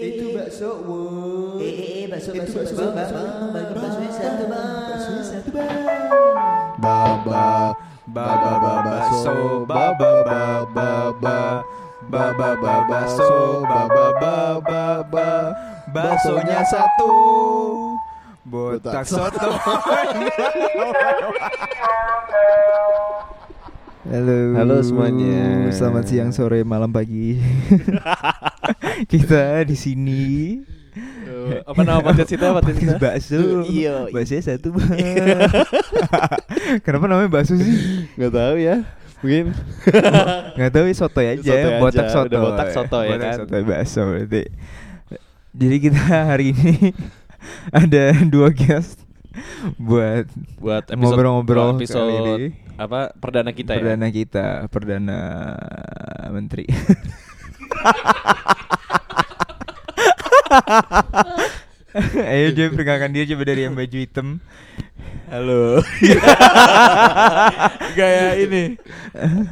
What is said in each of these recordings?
Itu bakso, wow. Eh, eh, eh, bakso, bakso, bakso, bakso, bakso, baksonya satu, bang. Baksonya satu, bang. Baba Baba Baba So Baba Baba Baba Baba Baba So Baba Baba Baba Baksonya satu. Botak soto Halo. Halo semuanya. Selamat siang, sore, malam, pagi. Kita di sini. Apa nama podcast kita? Podcast kita? bakso. Iya. Baksonya satu bang. Kenapa namanya bakso sih? Gak tahu ya Mungkin Gak tahu ya soto aja. Sotoy aja, Botak soto. udah botak soto ya Botak kan? soto bakso berarti. Jadi kita hari ini ada dua guest buat Buat episode ngobrol-ngobrol episode kali ini. Apa perdana kita ya perdana kita, perdana menteri. Ayo dia perkenalkan dia coba dari yang baju hitam. Halo. Kayak ini.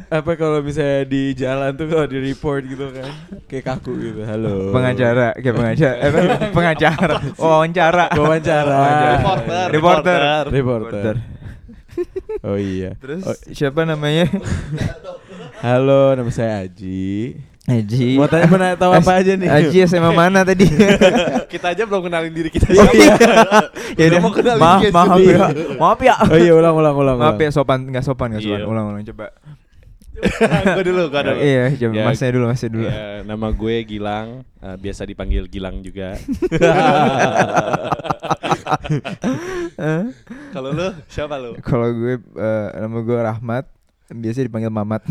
Apa kalau misalnya di jalan tuh kalau di report gitu kan. Kayak kaku gitu. Halo. Pengacara, kayak pengacara, eh, pengacara, wawancara, Wawancara. Reporter. Reporter. Reporter. Oh iya. Terus Oh, siapa namanya? halo, nama saya Aji. Aji. Mau tanya mau tahu apa aja nih? Aji SMA mana tadi? Kita aja belum kenalin diri kita Oh iya. ya Udah mau kenalin Maaf, guys maaf ya. Maaf ya. Oh iya, ulang ulang ulang. Maaf ulang. ya sopan, nggak sopan, nggak sopan. Iya. Ulang, ulang coba. Gue dulu, gue dulu Iya, coba Ya, masnya dulu, masnya dulu. ya, Nama gue Gilang eh, Biasa dipanggil Gilang juga? Kalau lu siapa lu? Kalau gue eh, nama gue Rahmat, biasa dipanggil Mamat.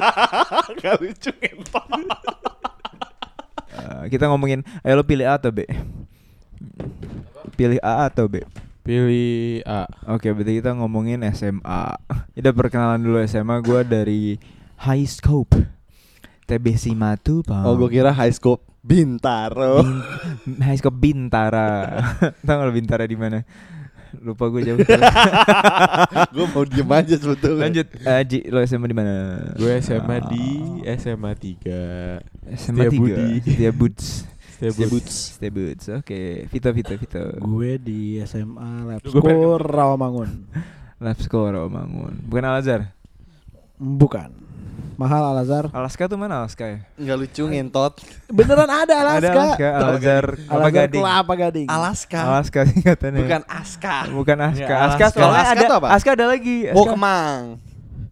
Gak lucu Eh, kita ngomongin, ayo lo pilih A atau B? Pilih A atau B? Pilih A. Oke, berarti kita ngomongin SMA. Kita perkenalan dulu SMA. Gue dari High Scope, TB Simatu, Bang. Oh gue kira high scope Bintaro Bin- High Scope Bintara. Tahu nggak lo Bintara di mana? Lupa gue jauh. Gue mau diem aja sebetulnya Lanjut, eh, Ji, lo SMA di mana? Gue SMA di SMA 3. SMA Setia 3 Budi. Setia Boots Setia Boots. Setia Boots Oke Vito Vito Vito Gue di SMA Lab School Rawamangun. Lab School Romangun Bukan Al Azhar Bukan. Mahal Al Azhar. Alaska tuh mana Alaska ya? Gak lucu ngentot Beneran ada Ada Alaska. Alaska Al Azhar Al Kelapa Azhar Gading Kelapa Gading. Alaska Alaska sih katanya Bukan Aska Bukan Aska Ya, Aska Alaska. soalnya Alaska ada tuh apa? Aska ada lagi Aska- Kemang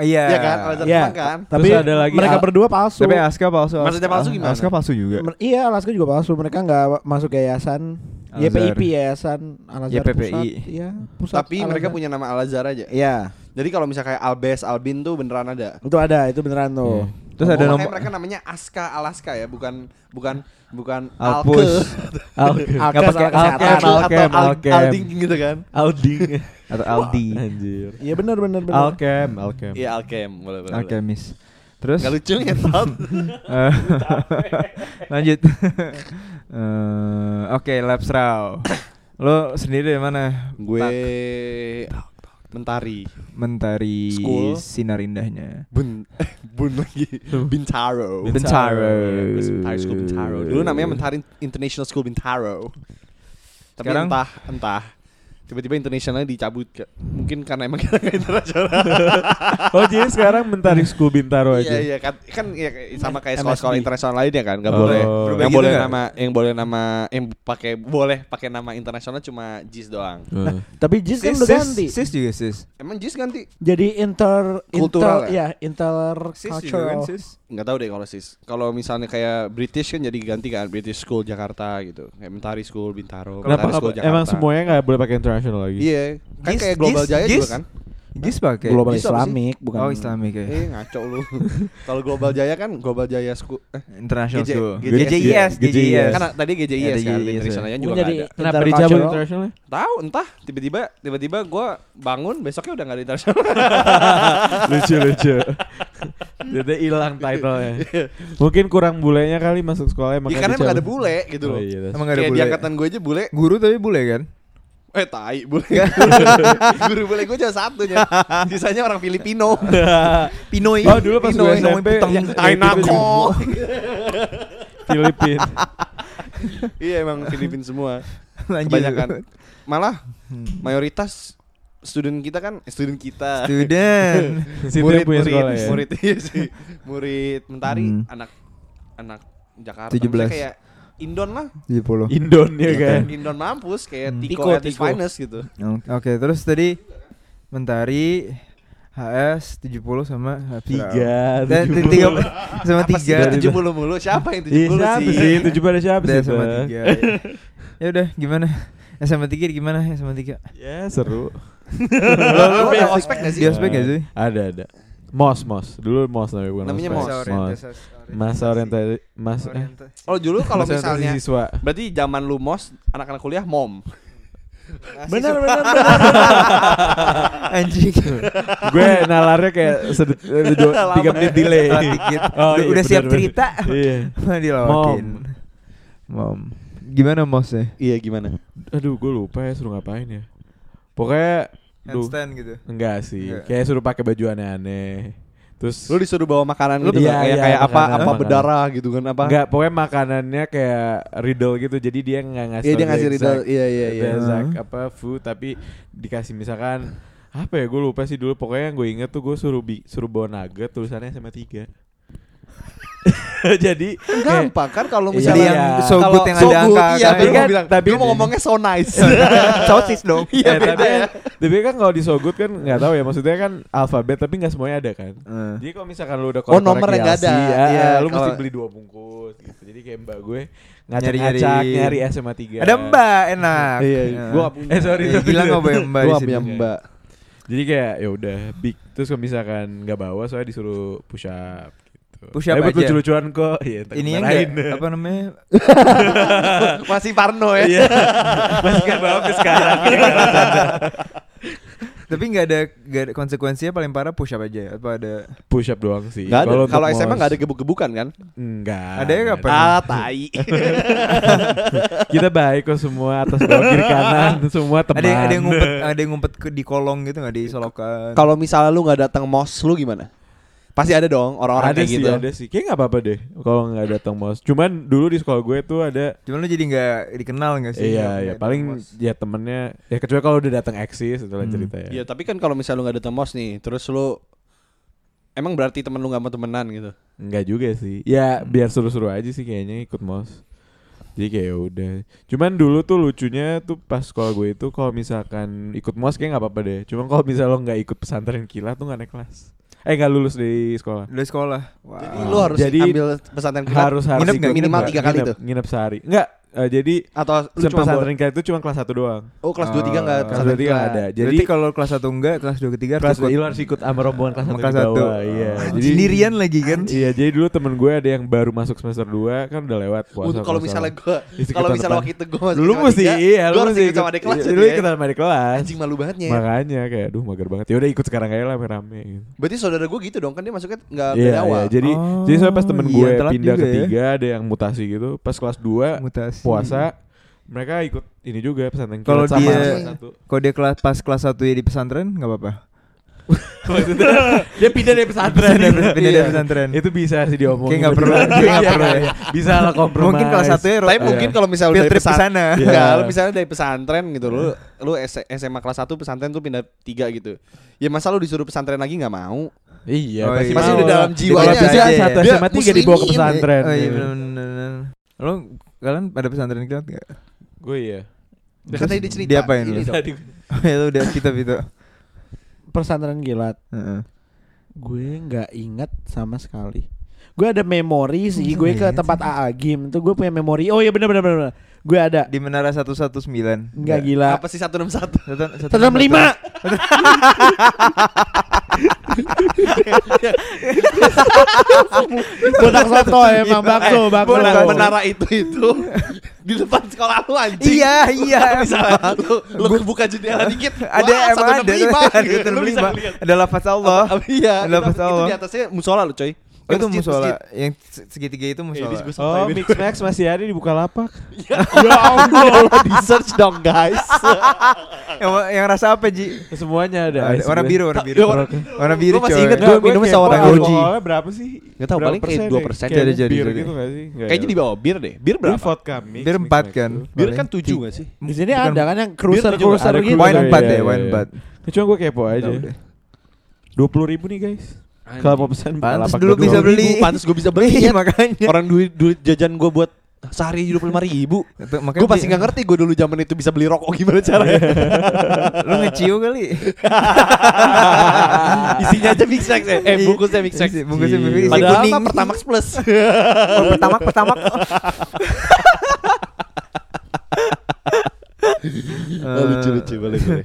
Iya Iya kan? Al Azhar Iya. Kan? Tapi Terus ada lagi mereka berdua palsu. Tapi Aska palsu Maksudnya palsu Aska- gimana? Aska palsu juga Men- iya Alaska juga palsu. Mereka nggak masuk ke yayasan. YPIP yayasan Al Azhar YPPI. Pusat. Iya, pusat. Tapi Al mereka punya nama Al Azhar aja Iya, Jadi kalau misalnya kayak Albes, Albin tuh beneran ada itu ada, itu beneran tuh. Terus Oh, ada nomor mereka namanya Aska Alaska ya, bukan bukan bukan Alpus Alke Nggak pakai Alkes. atau Alkem, Al- Alkem. Alding gitu kan? Alding. Atau Aldi Anjir. Iya benar benar benar. Alkem, Alkem. Iya Alkem, boleh boleh. Alkemis Terus Gak lucu ya, Tot? Eh, Lanjut Eh, Oke Raw Lo sendiri dari mana? Gue. Mentari, Mentari School. Sinar Indahnya Bun, eh, Bun lagi, Bintaro. Bintaro. Mentari School Bintaro. Dulu namanya Mentari International School Bintaro. Tapi Sekarang? entah entah tiba-tiba internasionalnya dicabut ke- mungkin karena emang kita nggak internasional. Oh jadi sekarang Mentari School Bintaro aja. Iya iya kan kan ya, sama kayak sekolah-sekolah internasional lainnya kan nggak Oh. boleh yang gitu boleh nggak? nama yang boleh nama yang pakai boleh pakai nama internasional cuma JIS doang. Heeh. Tapi JIS kan udah ganti. Sis juga sis Emang JIS ganti? Jadi inter Kultural inter, ya, inter Sis juga kan cultural. sis Nggak tahu deh kalau sis. Kalau misalnya kayak British kan jadi ganti kan British School Jakarta gitu. Kayak Mentari School Bintaro, Kenapa Mentari School apa- Jakarta. emang semuanya nggak boleh pakai internasional lagi? Iya. Kan Gis- kayak Global Gis- Jaya Gis? juga kan? Gis pakai Global? Islamic bukan. Oh Islamik ya Eh ngaco lu. Kalau Global Jaya kan Global Jaya School eh International GJ School GJS. GJIS GJIS kan tadi GJIS kan internasionalnya juga jadi ada. Kenapa intercultural. dicabut internasionalnya? Tahu entah tiba-tiba tiba-tiba gue bangun besoknya udah nggak di internasional. lucu lucu. Jadi hilang title-nya. Mungkin kurang bulenya kali masuk sekolahnya Ya, makanya karena emang dicabut. ada bule gitu Oh, loh. iya, Emang gak ada Kayak di bule angkatan gue aja bule Guru tapi bule kan Eh tai bule Guru bule gue cuma satunya Sisanya orang Filipino Pinoy Oh dulu pas gue Pinoy, SMP yang Tainako Filipin. iya emang Filipin semua. Lanjut. Kebanyakan. Malah Hmm. mayoritas student kita kan eh, student kita. Student. Murid punya murid, sekolah ya. murid iya sih. Murid mentari Hmm. anak anak Jakarta 17. Maksudnya kayak Indon lah. 70. Indon ya kan. Indon mampus kayak Hmm. Tiko, Tiko, at his Tiko. finest gitu. Oke, terus tadi Mentari HS 70 sama Tiga, Dan tujuh tiga puluh. sama Apa sih tiga. tujuh puluh mulu? Siapa yang tujuh puluh siapa sih? sih? Tujuh pada siapa sih? sama Bang? tiga. Ya udah gimana? SMA tiga gimana SMA tiga? Ya seru. Lo Lo di ospek gak sih? Di ospek gak sih? Ada ada. Mos mos. Dulu mos namanya bukan Namanya ospek. Mos. Masa orientasi mas eh, Oh dulu kalau misalnya siswa. Berarti zaman lu mos anak-anak kuliah mom. Benar benar benar. Anjing. gue nalarnya kayak sedek, eh, dua- tiga menit delay. Telat dikit. Oh, udah iya, udah siap cerita. Iya. Dilawakin. Mom. Gimana mosnya? Iya gimana? Aduh, gue lupa ya suruh ngapain ya. Pokoknya duh, Handstand gitu. enggak sih. Enggak. Kayak suruh pakai baju aneh-aneh. Terus Lu disuruh bawa makanan Lu gitu iya, kayak iya, kayak apa makanan, apa makanan. berdarah gitu kan apa? Enggak, pokoknya makanannya kayak riddle gitu. Jadi dia nggak ngasih Iya dia ngasih exact- riddle. Iya iya iya. exact apa food tapi dikasih misalkan apa ya gue lupa sih dulu pokoknya yang gue inget tuh gue suruh bi suruh bawa nugget tulisannya SMA 3 jadi Gampang kan kalau Iya, misalnya yang iya. so good kalau yang so ada good, angka iya, kan. tapi Kan, kan, bilang, tapi- mau ngomongnya so nice. Sosis dong. Iya Eh, tapi, ya. tapi kan kalau di so good kan nggak tahu ya maksudnya kan alfabet tapi nggak semuanya ada kan Eh. jadi kalau misalkan lu udah Oh, nomor yang nggak ada. Ya, Iya, lu mesti kalau- beli dua bungkus gitu jadi kayak mbak gue ngacak-ngacak nyari SMA 3 Ada Mbak enak. Iya, Ya. gua gak punya. Eh, sorry, Ya, sorry. Gila nggak boleh Mbak gak punya mbak. Jadi kayak ya udah big terus kalau misalkan nggak bawa soalnya disuruh push up. Push up Tapi aja. lucu-lucuan kok. Ntar Ini enggak apa namanya? Masih Parno ya. Iya. Masih gak bawa sampai sekarang. Tapi nggak ada nggak ada konsekuensinya paling parah push up aja apa ada? push up doang sih. Gak ada. Kalau SMA mos- gak ada gebuk-gebukan kan? Enggak. Ada ya enggak kapan? Ah, tai. Kita baik kok semua atas bawah kiri kanan semua teman. Ada yang ada yang ngumpet ada yang ngumpet ke di kolong gitu nggak di solokan. Kalau misalnya lu gak datang mos, lu gimana? Pasti ada dong orang-orang ada kayak sih, gitu. ada sih. Kayak nggak apa-apa deh kalau nggak datang mos. Cuman dulu di sekolah gue tuh ada Cuman lu jadi nggak dikenal nggak sih? Iya, Nggak- iya. nggak Paling mos. ya temennya ya kecuali kalau udah datang eksis itu lain Hmm. cerita ya. Iya, tapi kan kalau misalnya lu gak datang mos nih, terus lu Emang berarti temen lu gak mau temenan gitu? Enggak juga sih. Ya biar seru-seru aja sih kayaknya ikut mos. Jadi kayak ya udah. Cuman dulu tuh lucunya tuh pas sekolah gue itu kalau misalkan ikut mos kayak nggak apa-apa deh. Cuman kalau misalnya lo nggak ikut pesantren kilat tuh nggak naik kelas. Eh nggak lulus dari sekolah. Dari sekolah. Wow. Jadi lu harus Jadi ambil pesantren kilat harus harus ikut. nggak? Minimal Nggak, tiga kali nginep, tuh? Nginep sehari. Enggak. Eh, jadi atau lu cuma pesantren itu cuma kelas 1 doang. Oh, kelas 2 3 enggak Oh, Kelas 2 3 nggak ada. Jadi kalau kelas 1 enggak, kelas 2 ketiga kelas harus 2 ikut lu harus ikut sama rombongan kelas sama 1 kelas di 1. bawah. Iya. Jadi sendirian lagi kan? Iya, jadi dulu temen gue ada yang baru masuk semester 2 kan udah lewat puasa. Uh, kalau misalnya Isi kalau misalnya waktu itu masuk Dulu sama mesti iya, lu harus mesti ikut sama adik kelas iya, jadi Lu ikut sama adik kelas. Anjing malu banget ya. Makanya kayak aduh mager banget. Ya udah ikut sekarang aja lah rame-rame gitu. Berarti saudara gua gitu dong kan dia masuknya enggak Iya, dari iya. awal. Jadi Oh, jadi soalnya pas temen iya, gue pindah juga ke ya. tiga ada yang mutasi gitu. Pas kelas 2 Mutasi. Puasa mereka ikut ini juga pesantren Kalau dia- kelas satu. Kalau dia kelas pas kelas 1 ya di pesantren enggak apa-apa. Dia pindah dari pesantren. Pindah dari- pindah dari Iya. pesantren. Itu bisa sih diomongin. Kayak nggak perlu- kayak nggak perlu ya. Bisa lah kompromi. Mungkin kelas 1 ya Tapi mungkin iya. kalau misalnya dari pesantren. Iya. Enggak, lu misalnya dari pesantren gitu lu lu SMA kelas 1 pesantren tuh pindah 3 gitu. Ya masa lu disuruh pesantren lagi nggak mau? Iya, Oh, pasti iya. Pasti udah dalam jiwanya Kalau bisa ya. satu Dia SMA 3 dibawa ke pesantren. Oh iya benar-benar. Lo kalian ada pesantren kilat enggak? Gue iya. Kan tadi dia cerita. Diapain Ini lu? Tadi ya lu udah kita itu. Pesantren kilat. Heeh. Gue nggak ingat sama sekali. Gue ada memori sih. Gue ke ingat tempat AA Gim itu gue punya memori. Oh iya benar benar benar. Gue ada. Di Menara 119. Enggak gila. Apa sih 161? Satu- satu- Tetap lima. Botak soto emang bakso bakso. Bola menara itu itu di depan sekolah lu anjing. Iya, iya. Misalnya lu lu buka jendela dikit. Ada wah, emang ada 165, ada 165. Ada lafaz Allah. Iya, Ada lafaz itu Allah. di atasnya musola lu coy. Oh, itu musola masjid. yang se- segitiga itu musola. Iya, Oh, Mix Max masih ada di Bukalapak. ya Allah, di search dong guys. yang, yang rasa apa, Ji? Semuanya ada. Ada, warna gue. biru, warna biru. Iya, warna- Warna biru, Gua masih inget Enggak, Gua minumnya kepo sama orang Goji. berapa sih? Nggak tahu, paling kayak persen 2%. deh? Kayak Jadi, jadi, bir jadi. gitu gak sih? Nggak Kayaknya ya? di bawah bir deh. Bir Bir berapa? vodka mix. Bir empat kan. Bir kan Paling. 7 gak sih? Di sini ada kan yang cruiser tujuh, cruiser Ada gitu. Wine empat iya, deh, iya, wine iya. empat. Cuma gue kepo aja. Dua puluh ribu nih guys. Kalau mau pesan Pantes Bukalapak dulu bisa beli. ribu. Pantes gue bisa beli. Iya, ya. makanya. Orang duit duit jajan gue buat sehari dua puluh lima ribu. Gue pasti nggak ngerti gue dulu zaman itu bisa beli rokok gimana caranya. Lu ngeciu kali. Isinya aja mix Max ya. Eh bungkusnya mix. Isi- bungkusnya Iya. isi Padahal kuning. Pertamax Plus. Oh, pertama pertama. Oh, lucu lucu boleh boleh.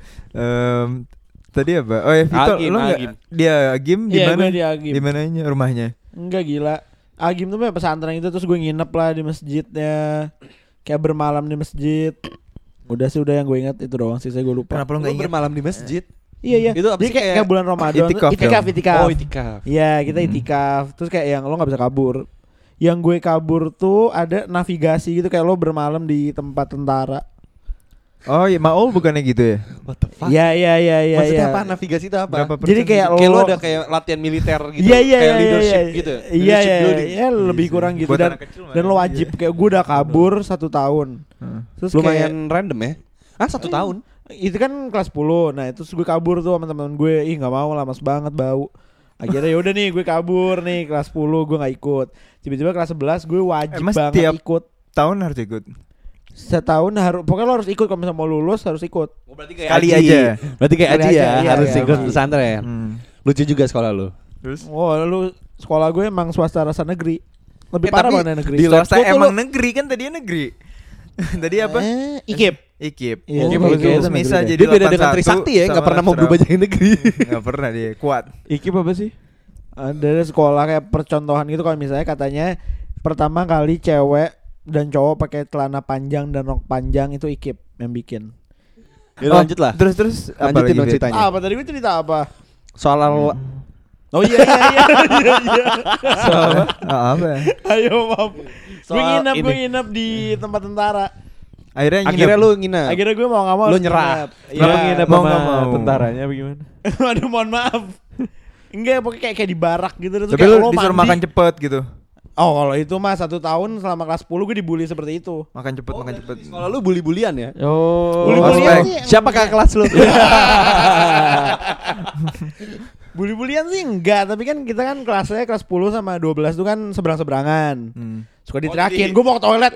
Tadi apa? Oh ya Vito, Agim, lu nggak Agim. dia Agim di Iya, mana? di Agim. Di mananya rumahnya? Enggak gila. Agim tuh punya pesantren itu terus gue nginep lah di masjidnya. Kayak bermalam di masjid. Udah sih udah yang gue ingat itu doang sih saya gue lupa. Kenapa lu nggak Lu ingat? bermalam di masjid. Iya iya. Itu Jadi kayak, kayak- bulan Ramadan. Itikaf itikaf, itikaf. Oh itikaf. Iya kita itikaf. Terus kayak yang lo nggak bisa kabur. Yang gue kabur tuh ada navigasi gitu kayak lo bermalam di tempat tentara. Oh iya, Maul bukannya gitu ya? What the fuck? Iya iya iya iya. Maksudnya iya. apa? Navigasi itu apa? Berapa Jadi kayak Kayak lo lo- ada kayak latihan militer gitu. Iya iya kayak iya leadership iya, gitu. Iya iya iya lebih kurang gitu Buat dan anak kecil dan lo wajib kayak gue udah kabur satu tahun. Heeh. Terus Lumayan kayak, random ya. Ah satu tahun. itu kan kelas 10 nah itu gue kabur tuh sama teman gue ih nggak mau lah mas banget bau akhirnya yaudah nih gue kabur nih kelas 10 gue nggak ikut tiba-tiba kelas 11 gue wajib Emang banget ikut Tahun harus ikut. Setahun harus pokoknya lo harus ikut kalau misalnya mau lulus harus ikut Oh, berarti Sekali aja. Berarti kayak Sekali Aji ya, aja, iya, harus iya, ikut iya. pesantren. Hmm. Lucu juga sekolah lu. Terus oh lu sekolah gue emang swasta rasa negeri lebih Eh, parah mana negeri di swasta emang lu- negeri kan tadinya negeri. Tadi apa? eh, ikip Ikip. Iya, Ikip Ikip itu negeri jadi Dia beda dengan 81 Trisakti ya, nggak sama pernah mau berubah jadi negeri. Nggak pernah dia kuat. Ikip apa sih? ada sekolah kayak percontohan gitu kalau misalnya katanya pertama kali cewek dan cowok pakai celana panjang dan rok panjang itu ikip yang bikin. Ya Oh, lanjut lah. Terus terus apa Lanjutin lagi, dong ceritanya. apa tadi gue cerita apa? Soal Oh iya iya iya iya. iya. Soal apa? Ah, apa? Ayo maaf. Gue Soal nginep, gue nginep di tempat tentara. Akhirnya nginep. Akhirnya lu nginep. Akhirnya gue mau nggak mau Lu nyerah. Iya. Kenapa nginep mau nggak mau. tentaranya apa gimana? Aduh mohon maaf. Enggak, pokoknya kayak kayak di barak gitu terus Tapi kayak lu lo disuruh mandi. makan cepet gitu. Oh kalau itu mah satu tahun selama kelas 10 gue dibully seperti itu. Makan cepet, makan cepet. Kalau lu bully-bulian ya. Oh, Bully-bulian sih. Siapa kakak kelas lu? Bully-bulian sih enggak, tapi kan kita kan kelasnya kelas 10 sama 12 itu kan seberang-seberang. Hmm. Suka Oh, diterakin, jadi- gue mau ke toilet.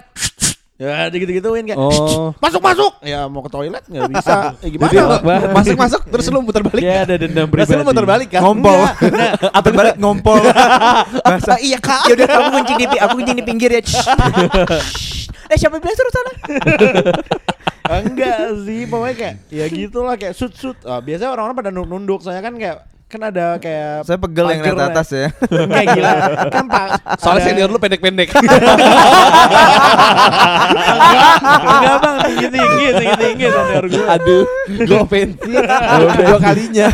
Ya gitu-gituin kayak Oh. masuk masuk. Ya mau ke toilet nggak bisa. Ya, gimana? Masuk-masuk terus lu muter balik. Ya ada dendam Terus pribadi. lu muter balik kan? Ngompol. Nah, Apa balik ngompol. Bahasa iya kak. Ya udah aku kuncing di aku kuncing di pinggir ya. Eh siapa bilang suruh sana? enggak sih, pokoknya kayak ya gitulah kayak sut sut. Ah, biasanya orang-orang pada nunduk, soalnya kan kayak kan ada kayak Saya pegel yang lihat atas ya. Enggak gila. Kan Pak. Soalnya ada- senior lu pendek-pendek. Enggak bang tinggi tinggi tinggi tinggi senior gue. Aduh, gue ofensif. Dua kalinya.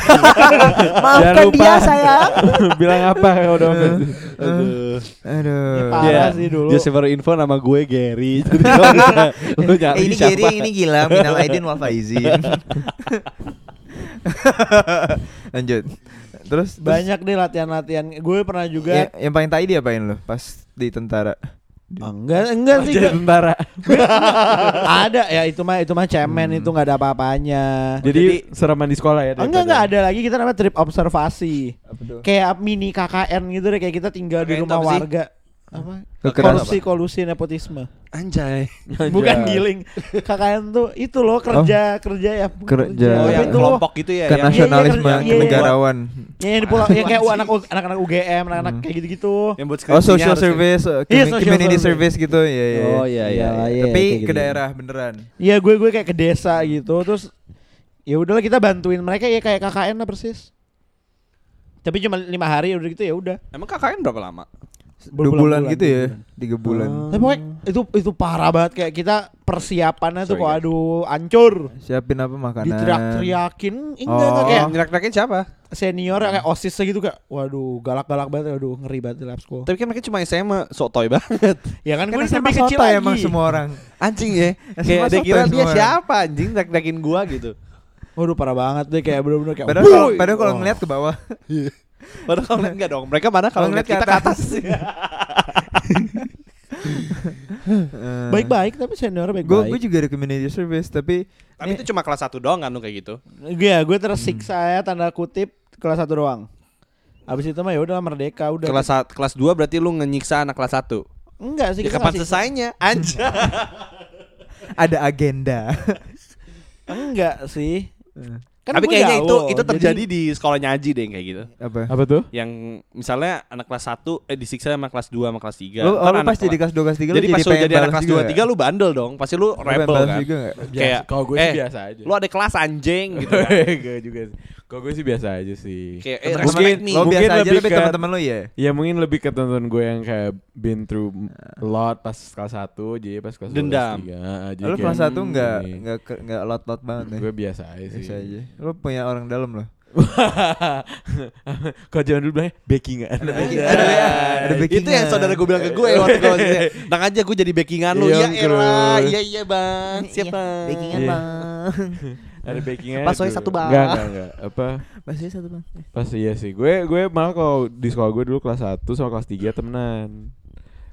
Jangan lupa sayang. Bilang apa kalau udah. Aduh. Aduh. Parah Dia- sih dulu. Dia sebar info nama gue Gary. Jadi lu nyari Eh, ini siapa? Giri, ini gila, minal aidin wal faizin. Lanjut. Terus terus Banyak deh latihan-latihan. Gue pernah juga ya- yang paling tai diapain lu pas di tentara? Ah, enggak enggak sih. Jadi gua- tentara. ada ya itu mah itu mah cemen Hmm. itu nggak ada apa-apanya. Jadi sereman di sekolah ya. enggak enggak ada lagi kita namanya trip observasi. Kayak mini KKN gitu deh kayak kita tinggal di KKN rumah apa sih? warga. Apa? Kekerasan Korupsi kolusi nepotisme. Anjay. Bukan giling. KKN tuh itu loh kerja kerja ya. Kerja. Oh, yang itu loh. kelompok gitu ya. Ke yang- nasionalisme, iya, iya, iya. kenegarawan. Ya, yang di pulau yang kayak anak anak-anak UGM, anak-anak kayak gitu-gitu. yang buat Oh, social service, uh, Iya, community service. service gitu, ya ya. Oh iya iya. Iya, Tapi ke gitu. daerah beneran. Iya gue gue kayak ke desa gitu terus ya udahlah kita bantuin mereka ya kayak KKN lah persis. Tapi cuma lima hari udah gitu ya udah. Emang KKN berapa lama? Dua bulan gitu ya, tiga bulan. Tapi pokoknya itu itu parah banget kayak kita persiapannya tuh Sorry, kok guys. aduh hancur. Siapin apa makanan? Diteriak-teriakin enggak Oh. enggak kayak Ngerak-ngerakin siapa? senior kayak osis gitu kayak waduh galak-galak banget aduh ngeri banget di lab school. Tapi kan mereka cuma SMA, sotoy banget. Ya kan Kan gue SMA lebih kecil lagi. emang semua orang. Anjing ya. Kayak dia kira dia siapa anjing ngerak-ngerakin gua gitu. Waduh parah banget deh kayak bener-bener kayak Padahal kalau "Wuih!" padahal kalau Oh. ngeliat ke bawah. Padahal kalau ngeliat enggak dong. Mereka mana kalau ngeliat kita ke atas. baik-baik tapi senior Gue baik-baik. gue juga ada community service tapi Tapi itu cuma kelas 1 doang kan lu kayak gitu. Iya, gue tersiksa ya tanda kutip kelas 1 doang. Habis itu mah ya udah merdeka udah. Kelas kelas 2 berarti lu ngenyiksa anak kelas 1. enggak sih Ya kapan selesainya? Anjing. ada agenda. Enggak sih. Kan Tapi kayaknya itu jauh, itu jadi- terjadi di sekolahnya Aji deh yang kayak gitu. apa? Apa tuh? Yang misalnya anak kelas 1 eh disiksa sama kelas 2 sama kelas 3. Lu, oh, lu pas jadi kelas 2 kelas 3 Jadi pas lu pengen jadi anak balas kelas juga 2 3 lu bandel dong. Pasti lu Lu rebel kan. juga nggak? Kayak kalau gue eh, sih biasa aja. Lu ada kelas anjing gitu kan. Gue juga sih. Kalau gue sih biasa aja sih. Kayak eh, Mungkin me. lo Mungkin biasa aja lebih tapi ke- teman-teman lo ya. Ya mungkin lebih ke teman gue yang kayak been through a lot pas kelas 1 jadi pas kelas 2 Dendam. kelas 3. Jadi Lu kayak, kelas 1 hmm, enggak enggak enggak lot-lot banget ya. Gue biasa aja sih. Biasa aja. Lu punya orang dalam loh. Kalau zaman dulu bilangnya backingan. Ada backing- Ada, ada- ada Itu backingan. yang saudara gue bilang ke gue waktu gue masih Nang aja gue jadi backingan lu Iya, Ya elah Iya iya bang Siap bang Backingan Iya. bang. Ada backingan. Pas soalnya satu, Bang. Enggak, enggak, enggak. Apa? Masih satu bang. Pas iya sih. Gue gue malah kalau di sekolah gue dulu kelas 1 sama kelas 3 temenan.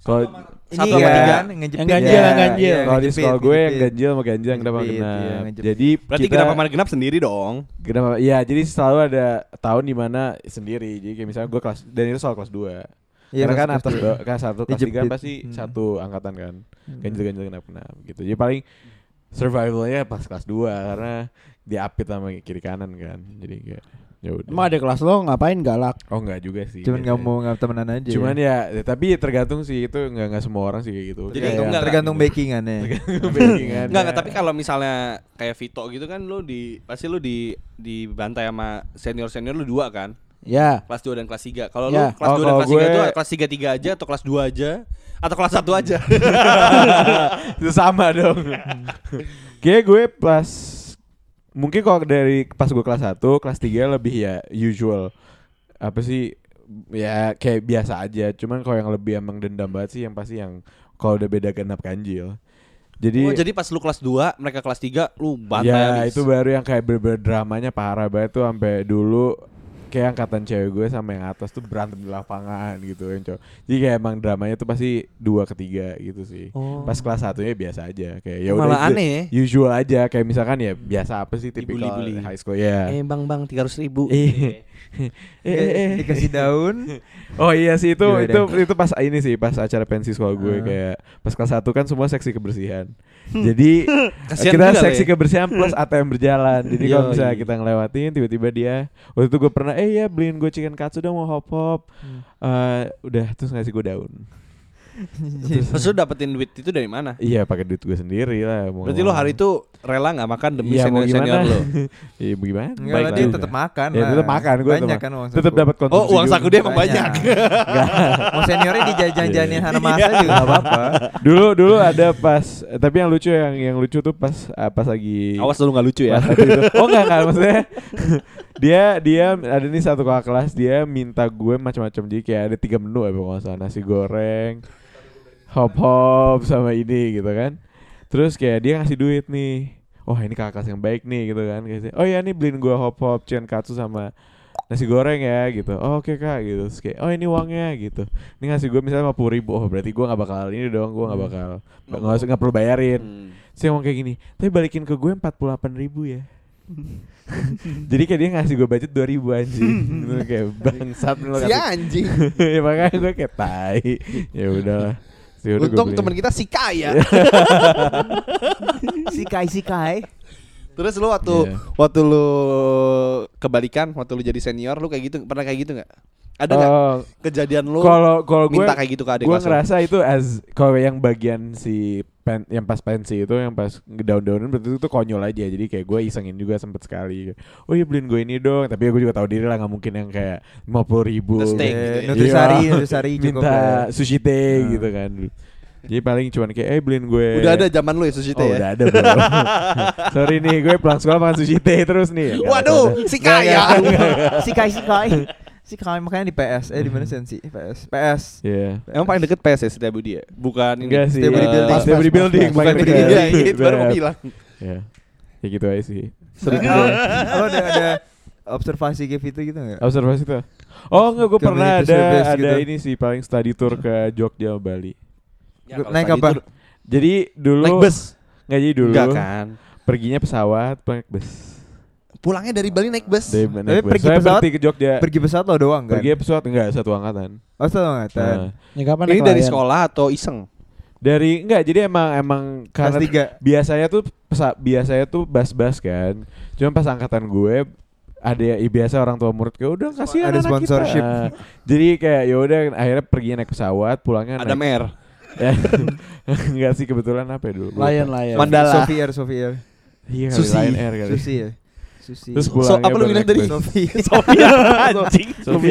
Kalau Satu sama tiga. kan ngejepit. Yang ganjil, yang ganjil. iya, kalau di sekolah gue yang ganjil sama ganjil yang kenapa genap. iya. Jadi Berarti kita, kenapa mana genap sendiri dong Kenapa? Iya, jadi selalu ada tahun di mana sendiri. Jadi kayak misalnya gue kelas dan itu soal kelas 2. Iya, Karena kan kelas atas dua. kan satu kelas tiga kan pasti Hmm. satu angkatan kan. Ganjil-ganjil kenapa kenapa gitu. Jadi paling survivalnya pas kelas 2 karena diapit sama kiri kanan kan. Jadi kayak ya udah. Emang ada kelas lo ngapain galak? Oh enggak juga sih. Cuman nggak mau nggak temenan aja. Cuman ya, ya, tapi tergantung sih itu nggak nggak semua orang sih kayak gitu. Jadi itu enggak, tergantung backingannya. Tergantung backingan. Enggak enggak tapi kalau misalnya kayak Vito gitu kan lu di pasti lu di dibantai sama senior-senior lu dua kan Ya. kelas 2 dan kelas 3. Kalau Ya. lu kelas Oh, 2 dan kalau kelas 3 gue- itu kelas 3 3 aja atau kelas 2 aja atau kelas 1 aja. itu sama dong. Kayak gue pas mungkin kalau dari pas gue kelas 1, kelas 3 lebih ya usual. Apa sih ya kayak biasa aja. Cuman kalau yang lebih emang dendam banget sih yang pasti yang kalau udah beda genap ganjil. Jadi, oh, jadi pas lu kelas 2, mereka kelas 3 lu bantai ya habis. itu baru yang kayak bener-bener dramanya parah banget tuh sampai dulu kayak angkatan cewek gue sama yang atas tuh berantem di lapangan gitu kan cowok. Jadi kayak emang dramanya tuh pasti dua ketiga gitu sih. Oh. Pas kelas satunya biasa aja kayak ya Malah udah aneh ya. Usual aja kayak misalkan ya biasa apa sih tipikal high school ya. Eh bang bang 300 ribu. Eh. Eh, eh, eh. Dikasih daun. Oh iya sih itu Gimana? itu itu pas ini sih pas acara pensi sekolah gue Ah. kayak pas kelas satu kan semua seksi kebersihan. Jadi Kasian kita seksi ya. kebersihan plus ATM berjalan. Jadi kalau misalnya kita ngelewatin tiba-tiba dia waktu itu gue pernah eh ya beliin gue chicken katsu dong mau hop hop. Eh, udah terus ngasih gue daun. Terus lu dapetin duit itu dari mana? Iya pakai duit gue sendiri lah. Mau Berarti lu hari itu rela nggak makan demi Iya, mau senior-senior gimana? lu. Iya gimana? Enggak lah dia tetap makan Ya tetap makan gue Banyak kan uang Tetap dapat konsumsi. Oh, uang saku dia emang banyak. Mau seniornya dijajan-jajanin Iya. Hana Masa juga enggak apa-apa. dulu dulu ada pas tapi yang lucu yang yang lucu tuh pas ah, pas lagi Awas lu nggak lucu ya. Oh enggak enggak maksudnya dia dia ada nih satu kakak kelas dia minta gue macam-macam jadi kayak ada tiga menu ya nggak salah nasi goreng hop hop sama ini gitu kan. Terus kayak dia ngasih duit nih. Oh ini kakak yang baik nih gitu kan. Kayak oh ya nih beliin gue hop hop chicken katsu sama nasi goreng ya gitu. Oh, oke kak gitu. Terus kayak oh ini uangnya gitu. Ini ngasih gue misalnya lima puluh ribu. Oh berarti gue nggak bakal ini dong. Gue nggak bakal nggak nggak usah- nggak perlu bayarin. Hmm. saya ngomong kayak gini tapi balikin ke gue empat puluh ribu ya. Jadi kayak dia ngasih gue budget dua ribu anjing. Gitu, kayak bangsat lu Si anjing. ya makanya gue kayak tai. Ya udah Ya udah, gua Untung teman kita si kaya. Sikai sikai. Terus lu waktu Iya. waktu lu kebalikan, waktu lu jadi senior lu kayak gitu pernah kayak gitu nggak? Ada nggak Oh, kejadian lu kalau kalau gue minta kayak gitu ke adik gue ngerasa itu as kalau yang bagian si pen, yang pas pensi itu yang pas daun-daunan berarti itu konyol aja jadi kayak gue isengin juga sempet sekali oh iya beliin gue ini dong tapi gue juga tahu diri lah nggak mungkin yang kayak lima puluh ribu Eh, gitu ya. Nutrisari, Iya. Nutrisari minta ya. sushi teh Nah. gitu kan Jadi paling cuman kayak eh beliin gue. Udah ada zaman lu ya sushi Oh, teh ya. udah ada bro. Sorry nih, gue pulang sekolah makan sushi teh terus nih. Waduh, si kaya. si Kai si Kai. Si Kai makanya di PS. Eh di mana sensi? PS. PS. Iya. Emang paling deket PS ya Setia Budi ya? Bukan ini. Enggak sih. Stay bodybuilding. Pas Stay bodybuilding. Bukan paling budi dekat. Iya, iya, itu baru mau Berat. bilang. Ya. Ya gitu aja sih. Seru juga. Lo ada ada observasi kayak gitu gitu enggak? Observasi tuh. Oh enggak, gue pernah ada ada gitu. ini sih paling study tour ke Jogja Bali. Ya, Naik apa? itu Jadi dulu Naik bus. Nggak jadi dulu. Enggak kan. Perginya pesawat, naik bus. Pulangnya dari Bali naik bus. Dari Tapi naik bus. pergi Saya pesawat- berhenti ke Jogja. Pergi pesawat lo doang kan? Pergi pesawat enggak satu angkatan. Oh, satu angkatan. Nah, Ya kapan Ini dari sekolah atau iseng? dari enggak jadi emang emang Kelas karena tiga. biasanya tuh pesa, biasanya tuh bas-bas kan. Cuma pas angkatan gue ada ya biasa orang tua murid kayak udah kasihan Ada anak sponsorship. kita. Jadi kayak ya udah akhirnya pergi naik pesawat, pulangnya Ada naik. mer. Ya, enggak sih kebetulan apa ya dulu? Lion Lion. Mandala. Sophie Air, Sophie Air. Iya Susi. Lion Air kali. Susi ya. Susi. Terus So, pulangnya apa lu bilang tadi? bus. Sophie. Sofia anjing.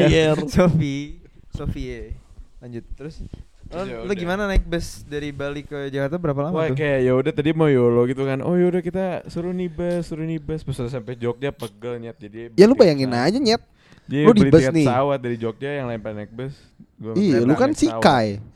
Air. Sophie. Sophie. Lanjut terus. Lo udah. gimana naik bus dari Bali ke Jakarta berapa lama Wah tuh? kayak ya udah tadi mau yolo gitu kan. Oh yaudah kita suruh nih bus, suruh nih bus. Pas sampai Jogja pegel nyet jadi. Ya lu bayangin tiket aja nyet. Dia lu di beli bus tiket nih. pesawat dari Jogja yang lain pada naik bus. Gua Iya, lu kan pesawat.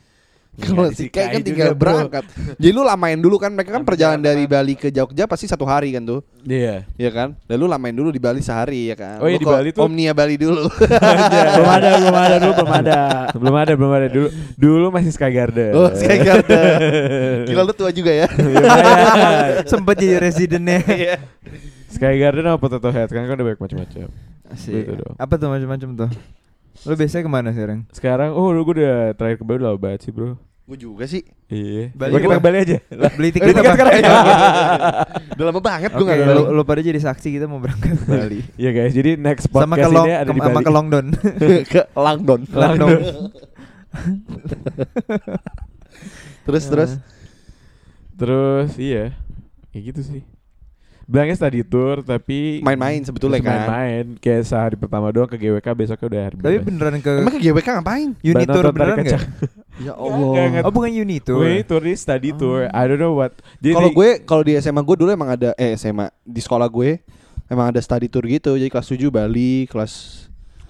Iya, Kalau si Kai kan tinggal juga, bro. berangkat. Jadi lu lamain dulu kan mereka kan perjalanan dari Bali ke Jogja pasti satu hari kan tuh. Iya. Iya kan? Dan lu lamain dulu di Bali sehari ya kan. Oh iya, Lu di Bali tuh- Omnia Bali dulu. belum ada, belum ada dulu, belum ada. belum ada, belum ada dulu. Dulu masih Sky Garden. oh, Sky Garden. Gila lu tua juga ya. Lumayan. Sempet jadi residennya. Iya. Sky Garden apa Potato Head kan kan udah banyak macam-macam. Asik. Gitu dong. Apa tuh macam-macam tuh? Lo biasanya ke mana sekarang? Sekarang oh lu gue udah terakhir ke Bali udah lama banget sih, Bro. Gue juga sih. Iya. Bali kita Bali aja. Beli Beli tiket apa? sekarang ya. Udah lama banget gue Oke, nggak lo, lo pada jadi saksi kita mau berangkat ke Bali. Iya guys, jadi next sama podcast ke Long, ini ada di sama Bali. ke Longdon. ke Langdon. Langdon. terus terus. Terus iya. Kayak gitu sih. Bilangnya study tour tapi Main-main sebetulnya kan. Main-main kayak sehari pertama doang ke GWK besoknya udah hari Tapi beneran ke Emang ke GWK ngapain? Unitur nonton beneran nggak? Ya nggak. Oh bukan Unitur. Gue tour di study tour. I don't know what. Jadi Kalau gue kalau di SMA gue dulu emang ada eh SMA di sekolah gue emang ada study tour gitu. Jadi kelas 7 Bali, kelas